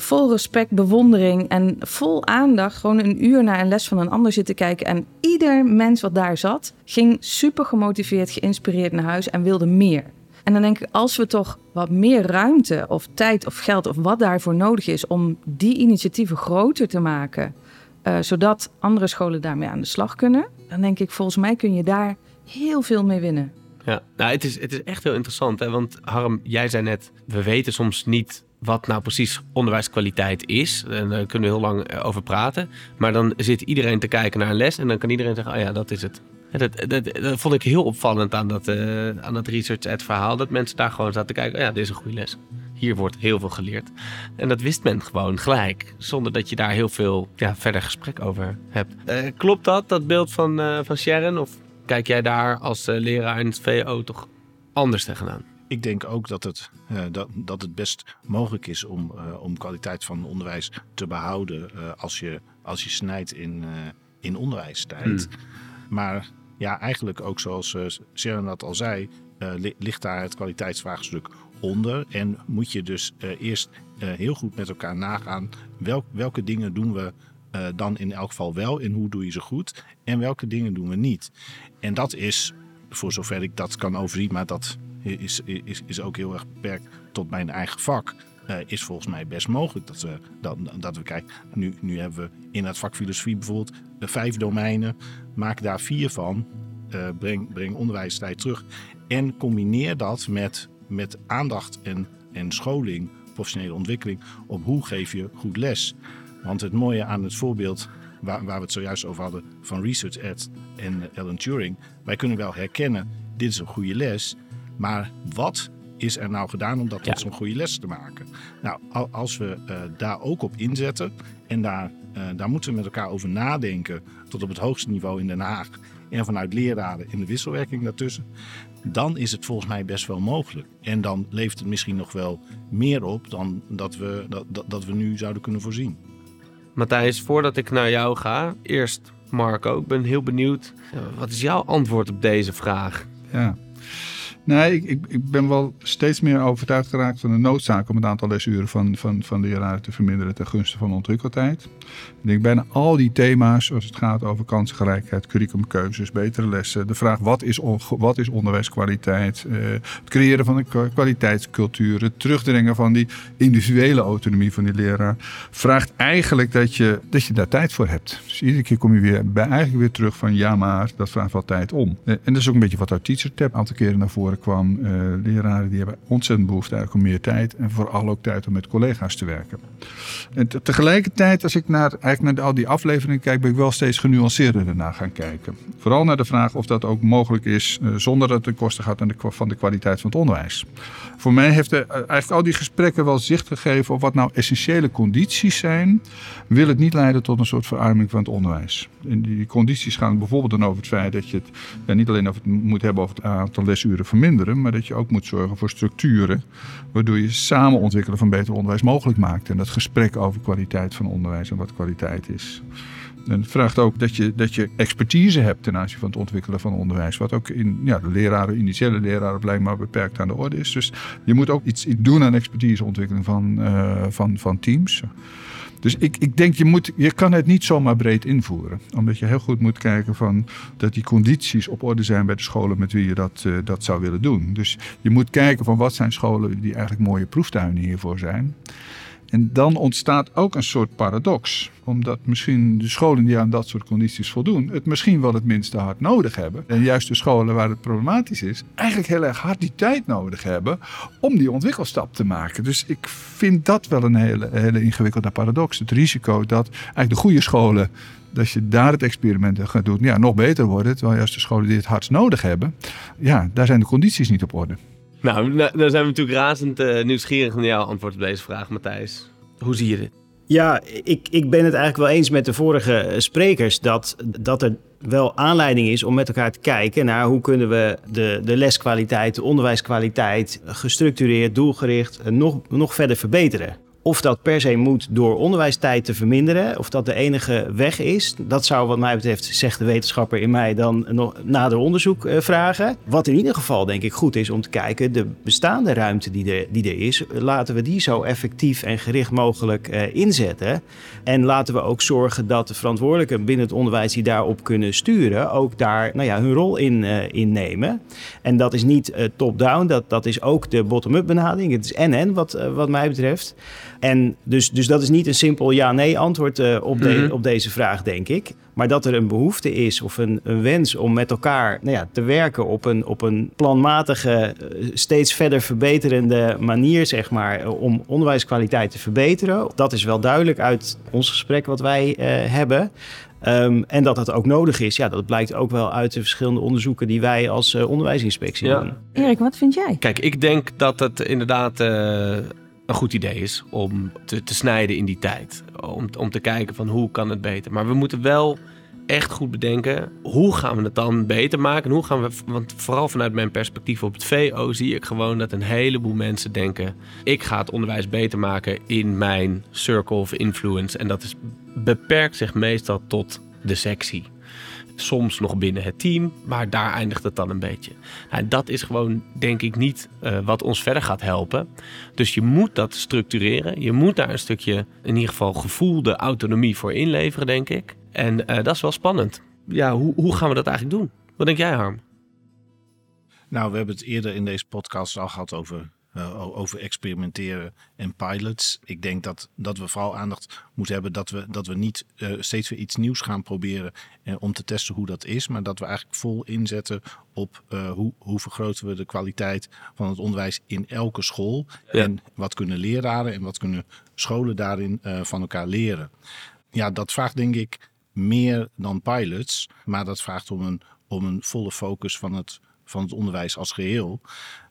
vol respect, bewondering en vol aandacht gewoon een uur naar een les van een ander zitten kijken. En ieder mens wat daar zat, ging super gemotiveerd, geïnspireerd naar huis en wilde meer. En dan denk ik, als we toch wat meer ruimte of tijd of geld of wat daarvoor nodig is om die initiatieven groter te maken, uh, zodat andere scholen daarmee aan de slag kunnen, dan denk ik, volgens mij kun je daar heel veel mee winnen. Ja, nou, het is, het is echt heel interessant. Hè? Want Harm, jij zei net, we weten soms niet wat nou precies onderwijskwaliteit is. En daar kunnen we heel lang eh, over praten. Maar dan zit iedereen te kijken naar een les en dan kan iedereen zeggen, oh ja, dat is het. Dat, dat, dat, vond ik heel opvallend aan dat, uh, aan dat research ad verhaal. Dat mensen daar gewoon zaten te kijken, oh ja, dit is een goede les. Hier wordt heel veel geleerd. En dat wist men gewoon gelijk. Zonder dat je daar heel veel ja, verder gesprek over hebt. Klopt dat, dat beeld van, uh, van Sharon? Of kijk jij daar als leraar in het VO toch anders tegenaan? Ik denk ook dat het, uh, dat, dat het best mogelijk is om, uh, om kwaliteit van onderwijs te behouden uh, als, je, als je snijdt in, in onderwijstijd. Hmm. Maar ja, eigenlijk ook zoals Sharon dat al zei, ligt daar het kwaliteitsvraagstuk onder. En moet je dus eerst heel goed met elkaar nagaan welk, welke dingen doen we dan in elk geval wel en hoe doe je ze goed en welke dingen doen we niet. En dat is, voor zover ik dat kan overzien, maar dat is, is, is ook heel erg beperkt tot mijn eigen vak. Uh, is volgens mij best mogelijk dat we, dat, dat we kijken. Nu, nu hebben we in het vak filosofie bijvoorbeeld uh, vijf domeinen. Maak daar vier van. Uh, breng, breng onderwijstijd terug. En combineer dat met, met aandacht en, en scholing, professionele ontwikkeling. Op hoe geef je goed les. Want het mooie aan het voorbeeld waar, waar we het zojuist over hadden van Research Ed en Alan Turing. Wij kunnen wel herkennen, dit is een goede les. Maar wat is er nou gedaan om dat tot zo'n goede les te maken? Nou, als we uh, daar ook op inzetten en daar, uh, daar moeten we met elkaar over nadenken tot op het hoogste niveau in Den Haag en vanuit leraren in de wisselwerking daartussen, dan is het volgens mij best wel mogelijk. En dan levert het misschien nog wel meer op dan dat we, dat, dat, dat we nu zouden kunnen voorzien. Matthijs, voordat ik naar jou ga, eerst Marco, ik ben heel benieuwd. Wat is jouw antwoord op deze vraag? Ja, Nee, ik, ik, ik, ben wel steeds meer overtuigd geraakt van de noodzaak om het aantal lesuren van, van, van leraren te verminderen ten gunste van ontwikkeltijd. Ik denk bijna al die thema's, als het gaat over kansengelijkheid, curriculumkeuzes, betere lessen, de vraag wat is, wat is onderwijskwaliteit, eh, het creëren van een kwaliteitscultuur, het terugdringen van die individuele autonomie van die leraar, vraagt eigenlijk dat je, dat je daar tijd voor hebt. Dus iedere keer kom je weer bij eigenlijk weer terug van ja maar, dat vraagt wel tijd om. Eh, en dat is ook een beetje wat uit Teacher Tab een aantal keren naar voren kwam. Uh, leraren die hebben ontzettend behoefte eigenlijk om meer tijd en vooral ook tijd om met collega's te werken. En tegelijkertijd, als ik naar, eigenlijk naar al die afleveringen kijk, ben ik wel steeds genuanceerder ernaar gaan kijken. Vooral naar de vraag of dat ook mogelijk is uh, zonder dat het ten koste gaat aan de, van de kwaliteit van het onderwijs. Voor mij heeft er, eigenlijk al die gesprekken wel zicht gegeven op wat nou essentiële condities zijn. Wil het niet leiden tot een soort verarming van het onderwijs. En die condities gaan bijvoorbeeld dan over het feit dat je het niet alleen over het moet hebben over het aantal lesuren verminderen, maar dat je ook moet zorgen voor structuren waardoor je samen ontwikkelen van beter onderwijs mogelijk maakt. En dat gesprek over kwaliteit van onderwijs en wat kwaliteit is. En het vraagt ook dat je, dat je expertise hebt ten aanzien van het ontwikkelen van onderwijs. Wat ook in ja, de leraren, initiële leraren blijkbaar beperkt aan de orde is. Dus je moet ook iets, doen aan expertiseontwikkeling van, uh, van, van teams. Dus ik, ik denk, je, moet, je kan het niet zomaar breed invoeren. Omdat je heel goed moet kijken van dat die condities op orde zijn bij de scholen met wie je dat, uh, dat zou willen doen. Dus je moet kijken van wat zijn scholen die eigenlijk mooie proeftuinen hiervoor zijn. En dan ontstaat ook een soort paradox. Omdat misschien de scholen die aan dat soort condities voldoen, het misschien wel het minste hard nodig hebben. En juist de scholen waar het problematisch is, eigenlijk heel erg hard die tijd nodig hebben om die ontwikkelstap te maken. Dus ik vind dat wel een hele, hele ingewikkelde paradox. Het risico dat eigenlijk de goede scholen dat je daar het experiment gaat doen, ja, nog beter worden. Terwijl juist de scholen die het hardst nodig hebben, ja, daar zijn de condities niet op orde. Nou, dan zijn we natuurlijk razend uh, nieuwsgierig naar jouw antwoord op deze vraag, Matthijs. Hoe zie je dit? Ja, ik, ik ben het eigenlijk wel eens met de vorige eh, sprekers dat, dat er wel aanleiding is om met elkaar te kijken naar hoe kunnen we de, de leskwaliteit, de onderwijskwaliteit gestructureerd, doelgericht nog, nog verder verbeteren. Of dat per se moet door onderwijstijd te verminderen, of dat de enige weg is, dat zou wat mij betreft, zegt de wetenschapper in mij, dan nog nader onderzoek eh, vragen. Wat in ieder geval denk ik goed is om te kijken, de bestaande ruimte die er, die er is, laten we die zo effectief en gericht mogelijk uh, inzetten. En laten we ook zorgen dat de verantwoordelijken binnen het onderwijs die daarop kunnen sturen, ook daar nou ja, hun rol in, in nemen. En dat is niet top-down, dat, dat is ook de bottom-up benadering. Het is en-en wat, wat mij betreft. En dus, dus dat is niet een simpel ja-nee antwoord uh, op, de, mm-hmm. op deze vraag, denk ik. Maar dat er een behoefte is of een, een wens om met elkaar nou ja, te werken op een, op een planmatige, steeds verder verbeterende manier, zeg maar, om onderwijskwaliteit te verbeteren. Dat is wel duidelijk uit ons gesprek wat wij uh, hebben. Um, en dat dat ook nodig is, ja, dat blijkt ook wel uit de verschillende onderzoeken die wij als uh, onderwijsinspectie ja. doen. Erik, wat vind jij? Kijk, ik denk dat het inderdaad uh, een goed idee is om te, te snijden in die tijd. Om, om te kijken van hoe kan het beter. Maar we moeten wel echt goed bedenken, hoe gaan we het dan beter maken? Hoe gaan we, want vooral vanuit mijn perspectief op het VO zie ik gewoon dat een heleboel mensen denken, ik ga het onderwijs beter maken in mijn circle of influence. En dat is, beperkt zich meestal tot de sectie soms nog binnen het team, maar daar eindigt het dan een beetje. En dat is gewoon, denk ik, niet uh, wat ons verder gaat helpen. Dus je moet dat structureren. Je moet daar een stukje, in ieder geval, gevoelde autonomie voor inleveren, denk ik. En uh, dat is wel spannend. Ja, hoe, hoe gaan we dat eigenlijk doen? Wat denk jij, Harm? Nou, we hebben het eerder in deze podcast al gehad over uh, over experimenteren en pilots. Ik denk dat, dat we vooral aandacht moeten hebben dat we, dat we niet uh, steeds weer iets nieuws gaan proberen uh, om te testen hoe dat is. Maar dat we eigenlijk vol inzetten op hoe, hoe vergroten we de kwaliteit van het onderwijs in elke school. Ja. En wat kunnen leraren en wat kunnen scholen daarin van elkaar leren. Ja, dat vraagt denk ik meer dan pilots. Maar dat vraagt om een, om een volle focus van het van het onderwijs als geheel.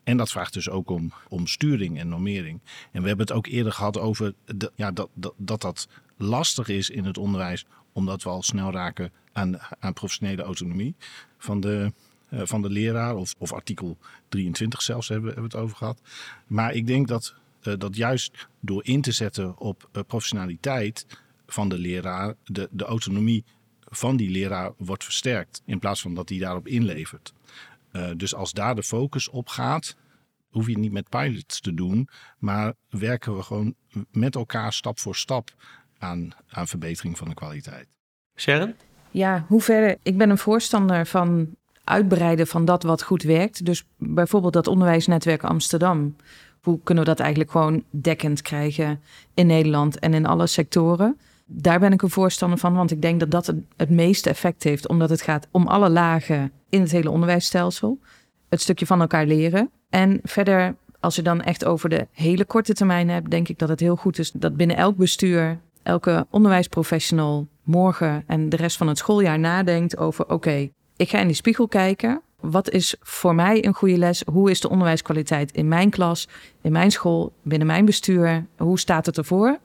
En dat vraagt dus ook om, om sturing en normering. En we hebben het ook eerder gehad over ja, dat, dat, dat dat lastig is in het onderwijs, omdat we al snel raken aan, aan professionele autonomie van de, uh, van de leraar. Of, of artikel 23 zelfs hebben, hebben we het over gehad. Maar ik denk dat, uh, dat juist door in te zetten op uh, professionaliteit van de leraar, de, de autonomie van die leraar wordt versterkt. In plaats van dat hij daarop inlevert. Uh, dus als daar de focus op gaat, hoef je het niet met pilots te doen, maar werken we gewoon met elkaar stap voor stap aan, aan verbetering van de kwaliteit. Sharon? Ja, hoe verder? Ik ben een voorstander van uitbreiden van dat wat goed werkt. Dus bijvoorbeeld dat onderwijsnetwerk Amsterdam. Hoe kunnen we dat eigenlijk gewoon dekkend krijgen in Nederland en in alle sectoren? Daar ben ik een voorstander van, want ik denk dat dat het meeste effect heeft, omdat het gaat om alle lagen in het hele onderwijsstelsel. Het stukje van elkaar leren. En verder, als je dan echt over de hele korte termijn hebt, denk ik dat het heel goed is dat binnen elk bestuur, elke onderwijsprofessional morgen en de rest van het schooljaar nadenkt over: oké, ik ga in die spiegel kijken. Wat is voor mij een goede les? Hoe is de onderwijskwaliteit in mijn klas, in mijn school, binnen mijn bestuur? Hoe staat het ervoor?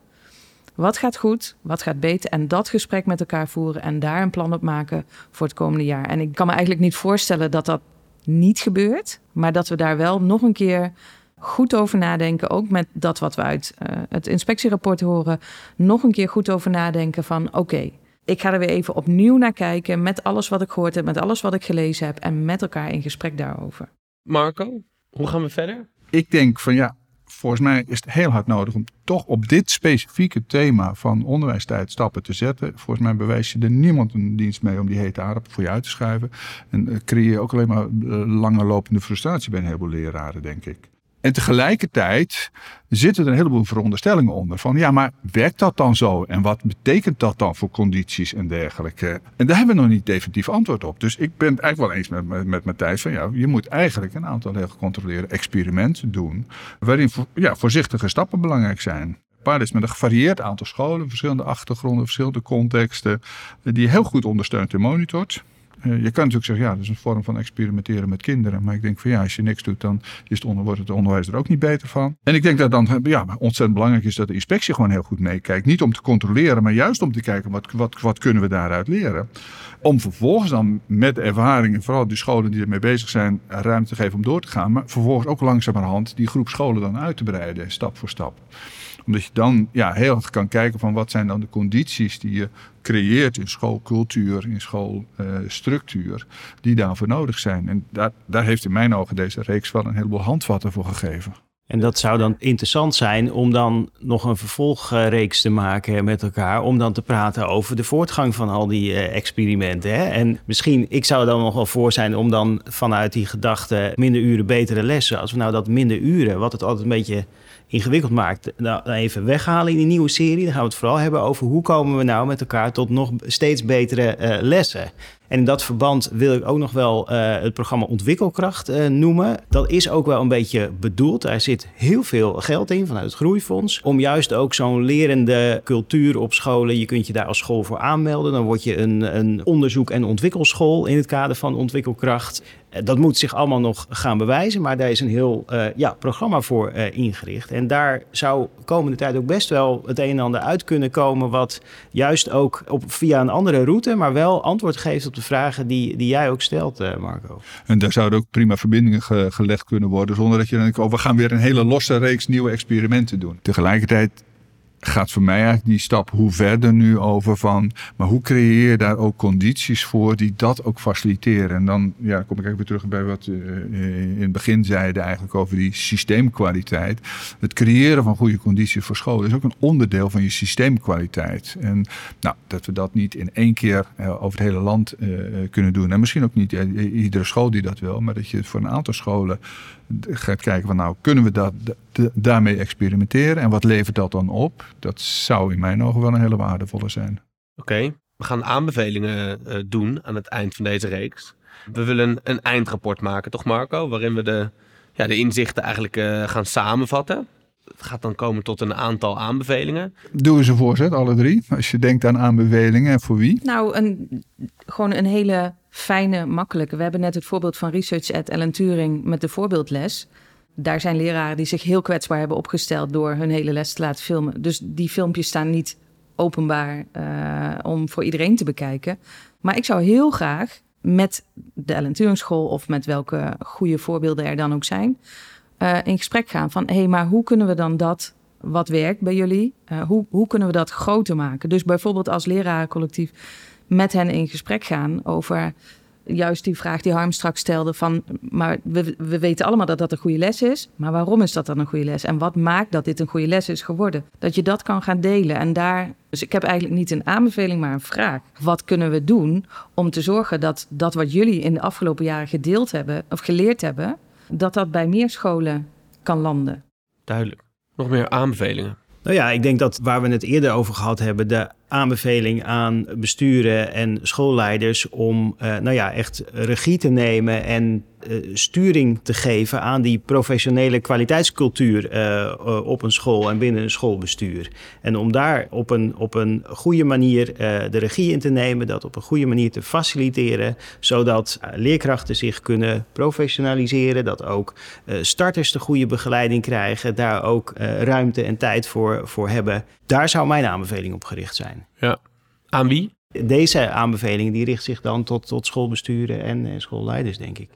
Wat gaat goed? Wat gaat beter? En dat gesprek met elkaar voeren en daar een plan op maken voor het komende jaar. En ik kan me eigenlijk niet voorstellen dat dat niet gebeurt, maar dat we daar wel nog een keer goed over nadenken. Ook met dat wat we uit uh, het inspectierapport horen. Nog een keer goed over nadenken van oké, okay, ik ga er weer even opnieuw naar kijken met alles wat ik gehoord heb, met alles wat ik gelezen heb en met elkaar in gesprek daarover. Marco, hoe gaan we verder? Ik denk van ja, volgens mij is het heel hard nodig om toch op dit specifieke thema van onderwijstijd stappen te zetten. Volgens mij bewijs je er niemand een dienst mee om die hete aardappel voor je uit te schuiven. En uh, creëer je ook alleen maar uh, lange lopende frustratie bij een heleboel leraren, denk ik. En tegelijkertijd zitten er een heleboel veronderstellingen onder. Van ja, maar werkt dat dan zo? En wat betekent dat dan voor condities en dergelijke? En daar hebben we nog niet definitief antwoord op. Dus ik ben het eigenlijk wel eens met, met, Matthijs van ja, je moet eigenlijk een aantal heel gecontroleerde experimenten doen. Waarin ja, voorzichtige stappen belangrijk zijn. Paar is met een gevarieerd aantal scholen, verschillende achtergronden, verschillende contexten, die heel goed ondersteunt en monitort. Uh, je kan natuurlijk zeggen, ja, dat is een vorm van experimenteren met kinderen. Maar ik denk van ja, als je niks doet, dan is het onder, wordt het onderwijs er ook niet beter van. En ik denk dat dan ja, ontzettend belangrijk is dat de inspectie gewoon heel goed meekijkt. Niet om te controleren, maar juist om te kijken wat, wat, wat kunnen we daaruit leren. Om vervolgens dan met ervaringen, vooral die scholen die ermee bezig zijn, ruimte te geven om door te gaan. Maar vervolgens ook langzamerhand die groep scholen dan uit te breiden, stap voor stap Omdat je dan ja, heel erg kan kijken van wat zijn dan de condities die je creëert in schoolcultuur, in schoolstructuur, die daarvoor nodig zijn. En daar, daar heeft in mijn ogen deze reeks wel een heleboel handvatten voor gegeven. En dat zou dan interessant zijn om dan nog een vervolgreeks te maken met elkaar. Om dan te praten over de voortgang van al die uh, experimenten. Hè? En misschien, ik zou er dan nog wel voor zijn om dan vanuit die gedachte minder uren, betere lessen. Als we nou dat minder uren, wat het altijd een beetje ingewikkeld maakt, nou, even weghalen in die nieuwe serie. Dan gaan we het vooral hebben over hoe komen we nou met elkaar tot nog steeds betere uh, lessen. En in dat verband wil ik ook nog wel uh, het programma Ontwikkelkracht uh, noemen. Dat is ook wel een beetje bedoeld. Daar zit heel veel geld in vanuit het Groeifonds. Om juist ook zo'n lerende cultuur op scholen. Je kunt je daar als school voor aanmelden. Dan word je een, een onderzoek- en ontwikkelschool in het kader van Ontwikkelkracht. Dat moet zich allemaal nog gaan bewijzen, maar daar is een heel ja, programma voor ingericht. En daar zou komende tijd ook best wel het een en ander uit kunnen komen, wat juist ook op, via een andere route, maar wel antwoord geeft op de vragen die, die jij ook stelt, uh, Marco. En daar zouden ook prima verbindingen ge, gelegd kunnen worden, zonder dat je dan denkt, oh, we gaan weer een hele losse reeks nieuwe experimenten doen. Tegelijkertijd gaat voor mij eigenlijk die stap hoe verder nu over van, maar hoe creëer je daar ook condities voor die dat ook faciliteren? En dan ja, kom ik even weer terug bij wat we in het begin zeiden eigenlijk over die systeemkwaliteit. Het creëren van goede condities voor scholen is ook een onderdeel van je systeemkwaliteit. En nou, dat we dat niet in één keer uh, over het hele land uh, kunnen doen. En misschien ook niet uh, iedere school die dat wil, maar dat je het voor een aantal scholen gaat kijken van nou, kunnen we dat, daarmee experimenteren en wat levert dat dan op? Dat zou in mijn ogen wel een hele waardevolle zijn. Oké, we gaan aanbevelingen uh, doen aan het eind van deze reeks. We willen een eindrapport maken, toch Marco? Waarin we de, ja, de inzichten eigenlijk uh, gaan samenvatten. Het gaat dan komen tot een aantal aanbevelingen. Doe eens een voorzet, alle drie. Als je denkt aan aanbevelingen, en voor wie? Nou, een, gewoon een hele fijne, makkelijke. We hebben net het voorbeeld van Research at Ellen Turing met de voorbeeldles. Daar zijn leraren die zich heel kwetsbaar hebben opgesteld door hun hele les te laten filmen. Dus die filmpjes staan niet openbaar uh, om voor iedereen te bekijken. Maar ik zou heel graag met de Ellen Turing School of met welke goede voorbeelden er dan ook zijn, uh, in gesprek gaan van hé, hey, maar hoe kunnen we dan dat wat werkt bij jullie, uh, hoe, hoe kunnen we dat groter maken? Dus bijvoorbeeld als lerarencollectief met hen in gesprek gaan over juist die vraag die Harm straks stelde van, maar we, we weten allemaal dat dat een goede les is, maar waarom is dat dan een goede les? En wat maakt dat dit een goede les is geworden? Dat je dat kan gaan delen en daar, dus ik heb eigenlijk niet een aanbeveling, maar een vraag. Wat kunnen we doen om te zorgen dat dat wat jullie in de afgelopen jaren gedeeld hebben of geleerd hebben, dat dat bij meer scholen kan landen? Duidelijk. Nog meer aanbevelingen? Nou ja, ik denk dat waar we het eerder over gehad hebben, de aanbeveling aan besturen en schoolleiders om uh, nou ja, echt regie te nemen en sturing te geven aan die professionele kwaliteitscultuur uh, op een school en binnen een schoolbestuur. En om daar op een, op een goede manier de regie in te nemen, dat op een goede manier te faciliteren, zodat leerkrachten zich kunnen professionaliseren, dat ook starters de goede begeleiding krijgen, daar ook ruimte en tijd voor, voor hebben. Daar zou mijn aanbeveling op gericht zijn. Ja. Aan wie? Deze aanbeveling die richt zich dan tot, tot schoolbesturen en, en schoolleiders, denk ik.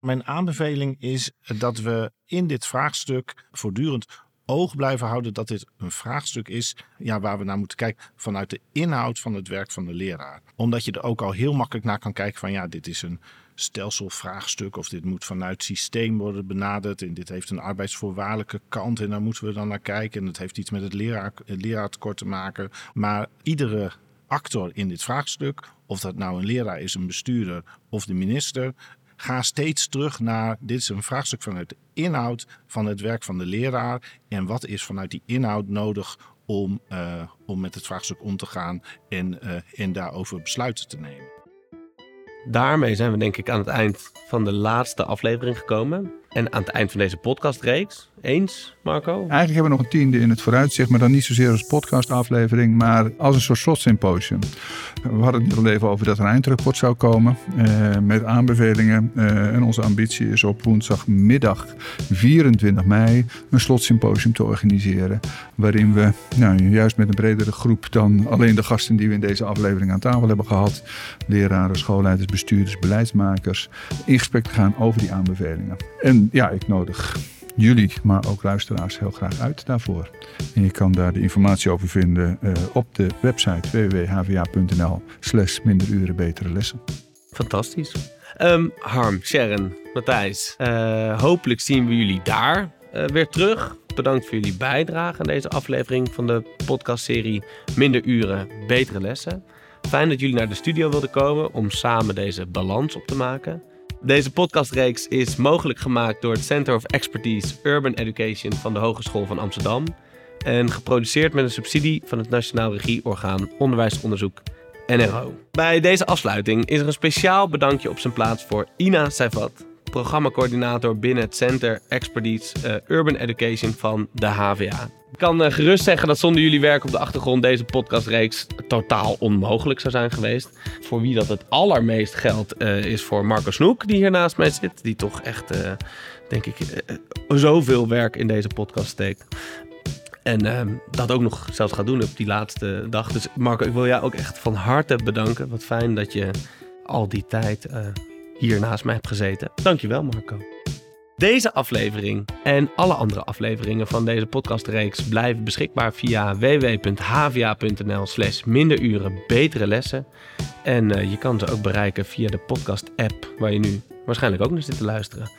Mijn aanbeveling is dat we in dit vraagstuk voortdurend oog blijven houden dat dit een vraagstuk is ja, waar we naar moeten kijken vanuit de inhoud van het werk van de leraar. Omdat je er ook al heel makkelijk naar kan kijken van ja, dit is een stelselvraagstuk of dit moet vanuit systeem worden benaderd en dit heeft een arbeidsvoorwaardelijke kant en daar moeten we dan naar kijken en het heeft iets met het, leraar, het leraartekort te maken. Maar iedere actor in dit vraagstuk, of dat nou een leraar is, een bestuurder of de minister, ga steeds terug naar, dit is een vraagstuk vanuit de inhoud van het werk van de leraar en wat is vanuit die inhoud nodig om, uh, om met het vraagstuk om te gaan en, uh, en daarover besluiten te nemen. Daarmee zijn we denk ik aan het eind van de laatste aflevering gekomen. En aan het eind van deze podcastreeks. Eens, Marco? Eigenlijk hebben we nog een tiende in het vooruitzicht, maar dan niet zozeer als podcastaflevering, maar als een soort slotsymposium. We hadden het net al even over dat er een eindrapport zou komen eh, met aanbevelingen. Eh, en onze ambitie is op woensdagmiddag 24 mei een slotsymposium te organiseren. Waarin we nou, juist met een bredere groep dan alleen de gasten die we in deze aflevering aan tafel hebben gehad, leraren, schoolleiders, bestuurders, beleidsmakers, in gesprek gaan over die aanbevelingen. En ja, ik nodig jullie, maar ook luisteraars heel graag uit daarvoor. En je kan daar de informatie over vinden uh, op de website www.hva.nl slash minder uren betere lessen. Fantastisch. Um, Harm, Sharon, Matthijs, uh, hopelijk zien we jullie daar uh, weer terug. Bedankt voor jullie bijdrage aan deze aflevering van de podcastserie Minder uren, betere lessen. Fijn dat jullie naar de studio wilden komen om samen deze balans op te maken. Deze podcastreeks is mogelijk gemaakt door het Center of Expertise Urban Education van de Hogeschool van Amsterdam en geproduceerd met een subsidie van het Nationaal Regieorgaan Onderwijsonderzoek NRO. Bij deze afsluiting is er een speciaal bedankje op zijn plaats voor Ina Seivat, programmacoördinator binnen het Center Expertise uh, Urban Education van de HVA. Ik kan uh, gerust zeggen dat zonder jullie werk op de achtergrond deze podcastreeks totaal onmogelijk zou zijn geweest. Voor wie dat het allermeest geldt uh, is voor Marco Snoek, die hier naast mij zit. Die toch echt, denk ik, zoveel werk in deze podcast steekt. En uh, dat ook nog zelfs gaat doen op die laatste dag. Dus Marco, ik wil jou ook echt van harte bedanken. Wat fijn dat je al die tijd hier naast mij hebt gezeten. Dankjewel Marco. Deze aflevering en alle andere afleveringen van deze podcastreeks blijven beschikbaar via www.havia.nl slash minderuren betere lessen. En uh, je kan ze ook bereiken via de podcast app waar je nu waarschijnlijk ook naar zit te luisteren.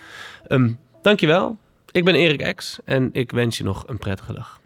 Um, dankjewel. Ik ben Erik Ex en ik wens je nog een prettige dag.